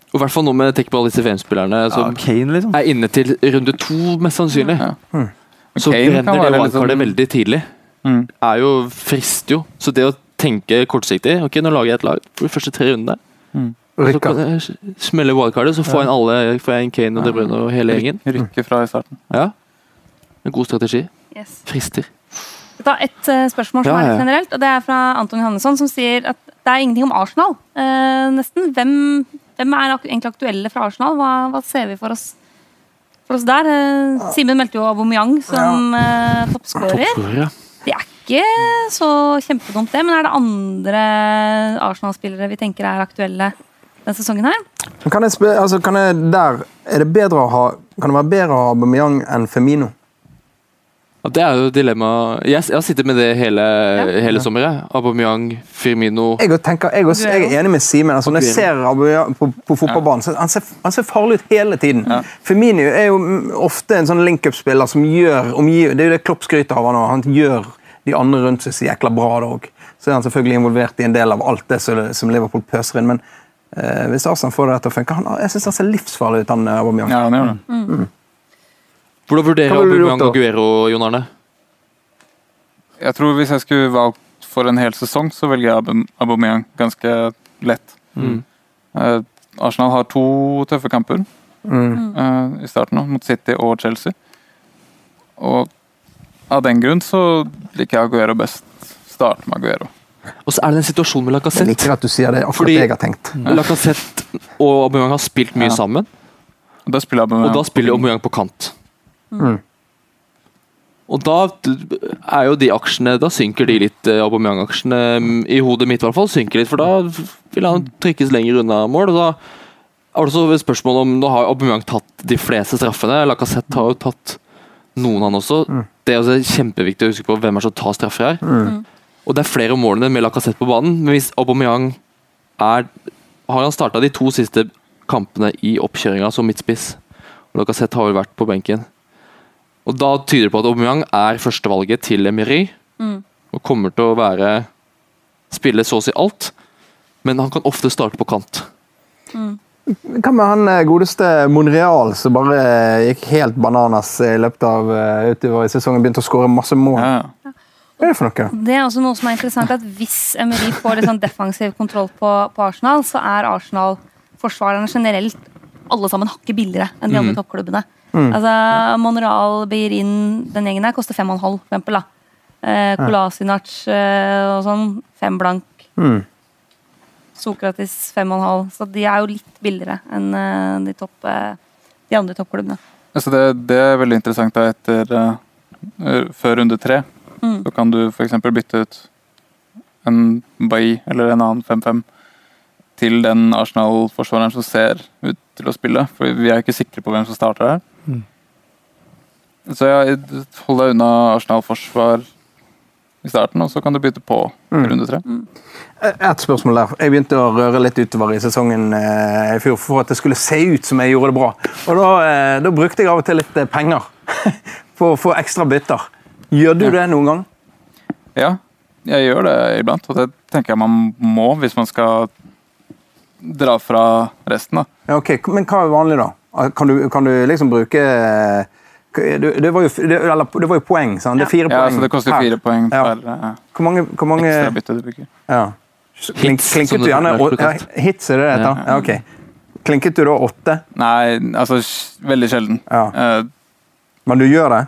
Og I hvert fall nå med tenk på alle disse VM-spillerne ja, som Kane, liksom. er inne til runde to, mest sannsynlig. Ja. Mm. Så Kane kan brenner det være wildcardet sånn- veldig tidlig. Mm. er jo frister jo. Så det å tenke kortsiktig Ok, nå lager jeg et lag for de første tre rundene. Mm. Så kan jeg smelle wildcardet, så får jeg alle får jeg en Kane og De Bruyne og hele gjengen. Rykke fra i starten. Ja. En god strategi. Yes. Frister. Vi tar ett eh, spørsmål som Ja, er litt generelt, og det er fra Anton Johannesson, som sier at det er ingenting om Arsenal. Eh, nesten. Hvem, hvem er egentlig aktuelle fra Arsenal? Hva, hva ser vi for oss, for oss der? Ja. Simen meldte jo Aubameyang som ja. toppskårer. Toppskårer, ja. Det er ikke så kjempedumt, det. Men er det andre Arsenal-spillere vi tenker er aktuelle denne sesongen her? Kan jeg altså, kan jeg der, er det bedre å ha, kan det være bedre å ha Aubameyang enn Femino? Ja, Det er jo dilemmaet. Jeg, jeg har sittet med det hele, hele sommeren. jeg. Aubameyang, Firmino Jeg, tenker, jeg, også, jeg er enig med Simen. Altså, når jeg ser Aubameyang på, på fotballbanen, så han ser, han ser farlig ut hele tiden. Ja. Firmino er jo mm, ofte en sånn link-up-spiller som gjør omgiv, Det er jo det Klopp skryter av han. Han gjør de andre rundt seg så jækla bra. da. Så er han selvfølgelig involvert i en del av alt det som, Liverpool pøser inn. Men eh, hvis Arsenal får det til å funke Jeg syns han ser livsfarlig ut, han eh, Aubameyang. Ja, han gjør det. Hvordan vurderer du Aubameyang og Guero, Jon Arne? Jeg tror hvis jeg skulle valgt for en hel sesong, så velger jeg Aubameyang ganske lett. Mm. Eh, Arsenal har to tøffe kamper Mm. eh, i starten mot City og Chelsea. Og av den grunn så liker jeg Aguero best. Start med Aguero. Og så er det en situasjon med Jeg liker at du sier det. akkurat Fordi- det jeg har tenkt. Lacassette og Aubameyang har spilt mye Ja. sammen, Og da spiller Aubameyang og da spiller Aubameyang på kant. Mm. Og da er jo de aksjene Da synker de litt, eh, Aubameyang-aksjene mm, i hodet mitt i hvert fall. synker litt, For da vil han trykkes lenger unna mål. og da er det også spørsmål om Nå har Aubameyang tatt de fleste straffene. Lacassette har jo tatt noen, han også. Det er også kjempeviktig å huske på hvem er som tar straffer her. Og det er flere målene med Lacassette på banen, men hvis Aubameyang er Har han starta de to siste kampene i oppkjøringa som midtspiss, og Lacassette har jo vært på benken. Og Da tyder det på at Aubameyang er førstevalget til Emery, Mm. og kommer til å være spille så å si alt, men han kan ofte starte på kant. Hva med han eh, godeste Monreal som bare eh, gikk helt bananas i løpet av eh, utover i sesongen? Begynte å skåre masse mål. Ja. Hva er det for noe? Det er også noe som er interessant, at Hvis Emery får litt sånn defensiv kontroll på, på Arsenal, så er Arsenal-forsvarerne generelt alle sammen hakket billigere enn de andre toppklubbene. Altså, Monreal, Beirin, den gjengen her koster 5,5 for eksempel. Da. Eh, Kolasinac eh, og sånn, fem blank. Mm. Sokratis 5,5. Så de er jo litt billigere enn eh, de, topp, eh, de andre toppklubbene. Altså det, det er veldig interessant da etter uh, Før runde tre Mm. så kan du f.eks. bytte ut en Bailly eller en annen 5-5 til den Arsenal-forsvareren som ser ut til å spille. For vi er ikke sikre på hvem som starter her. Mm. Så jeg hold deg unna Arsenal-forsvar i starten, og så kan du bytte på mm. runde tre. Et spørsmål der. Jeg begynte å røre litt utover i sesongen eh, i fjor for at det skulle se ut som jeg gjorde det bra. Og Da, eh, da brukte jeg av og til litt eh, penger på å få ekstra bytter. Gjør du det noen gang? Ja, jeg gjør det iblant, og det tenker jeg man må hvis man skal dra fra resten. da. Ja, ok. Men hva er vanlig, da? Kan du, kan du liksom bruke det, det, var jo, det, eller, det var jo poeng, sant? Det er fire Ja, poeng så Det koster her. fire poeng Ja. per eh, Hvor mange, hvor mange ekstra bytte du bruker. ja. Klink, Hits, klinket du gjerne er ja. Hits, er det det heter? Ja, ok. Klinket du da åtte? Nei, altså veldig sjelden. Ja. Eh, Men du gjør det?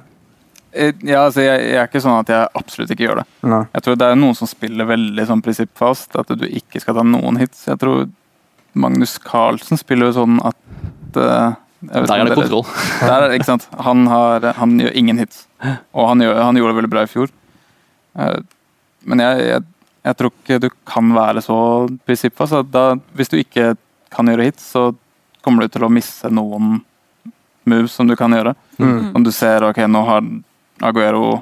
eh, ja, altså jeg, jeg er ikke sånn at jeg absolutt ikke gjør det. Nei. Jeg tror det er noen som spiller veldig sånn prinsippfast, at du ikke skal ta noen hits. Jeg tror Magnus Carlsen spiller jo sånn at ikke Der er det kontroll. Der er ikke sant? Han, har, han gjør ingen hits. Og han, gjør, han gjorde det veldig bra i fjor. Eh, Men jeg, jeg, jeg tror ikke du kan være så prinsippfast. hvis du ikke kan gjøre hits, så kommer du til å misse noen moves som du kan gjøre. Mm. Om du ser ok, nå har Aguero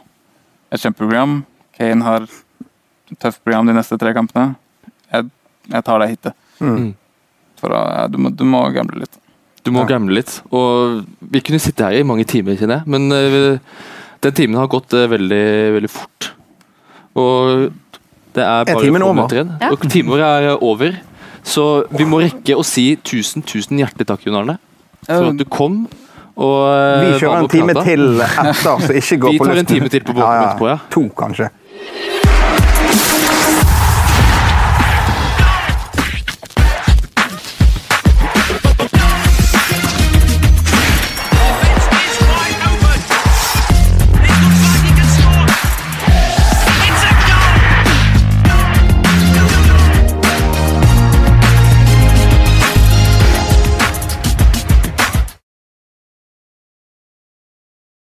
et kjempeprogram, Kane har et tøft program de neste tre kampene. Jeg, jeg tar det hitet. Mm. For ja, du, må, du må gamble litt. Du må Ja. gamble litt. Og vi kunne sitte her i mange timer, kjenner jeg. Men uh, den timen har gått uh, veldig, veldig fort. Og det er bare timen få over? minutter igjen. Ja. Og timen vår er over. Så vi må rekke å si tusen, tusen hjertelig takk, Jon Arne, for at du kom. Og eh, Vi kjører en time til etter, så ikke gå Vi tar en time til på båten etterpå, ja. To, kanskje.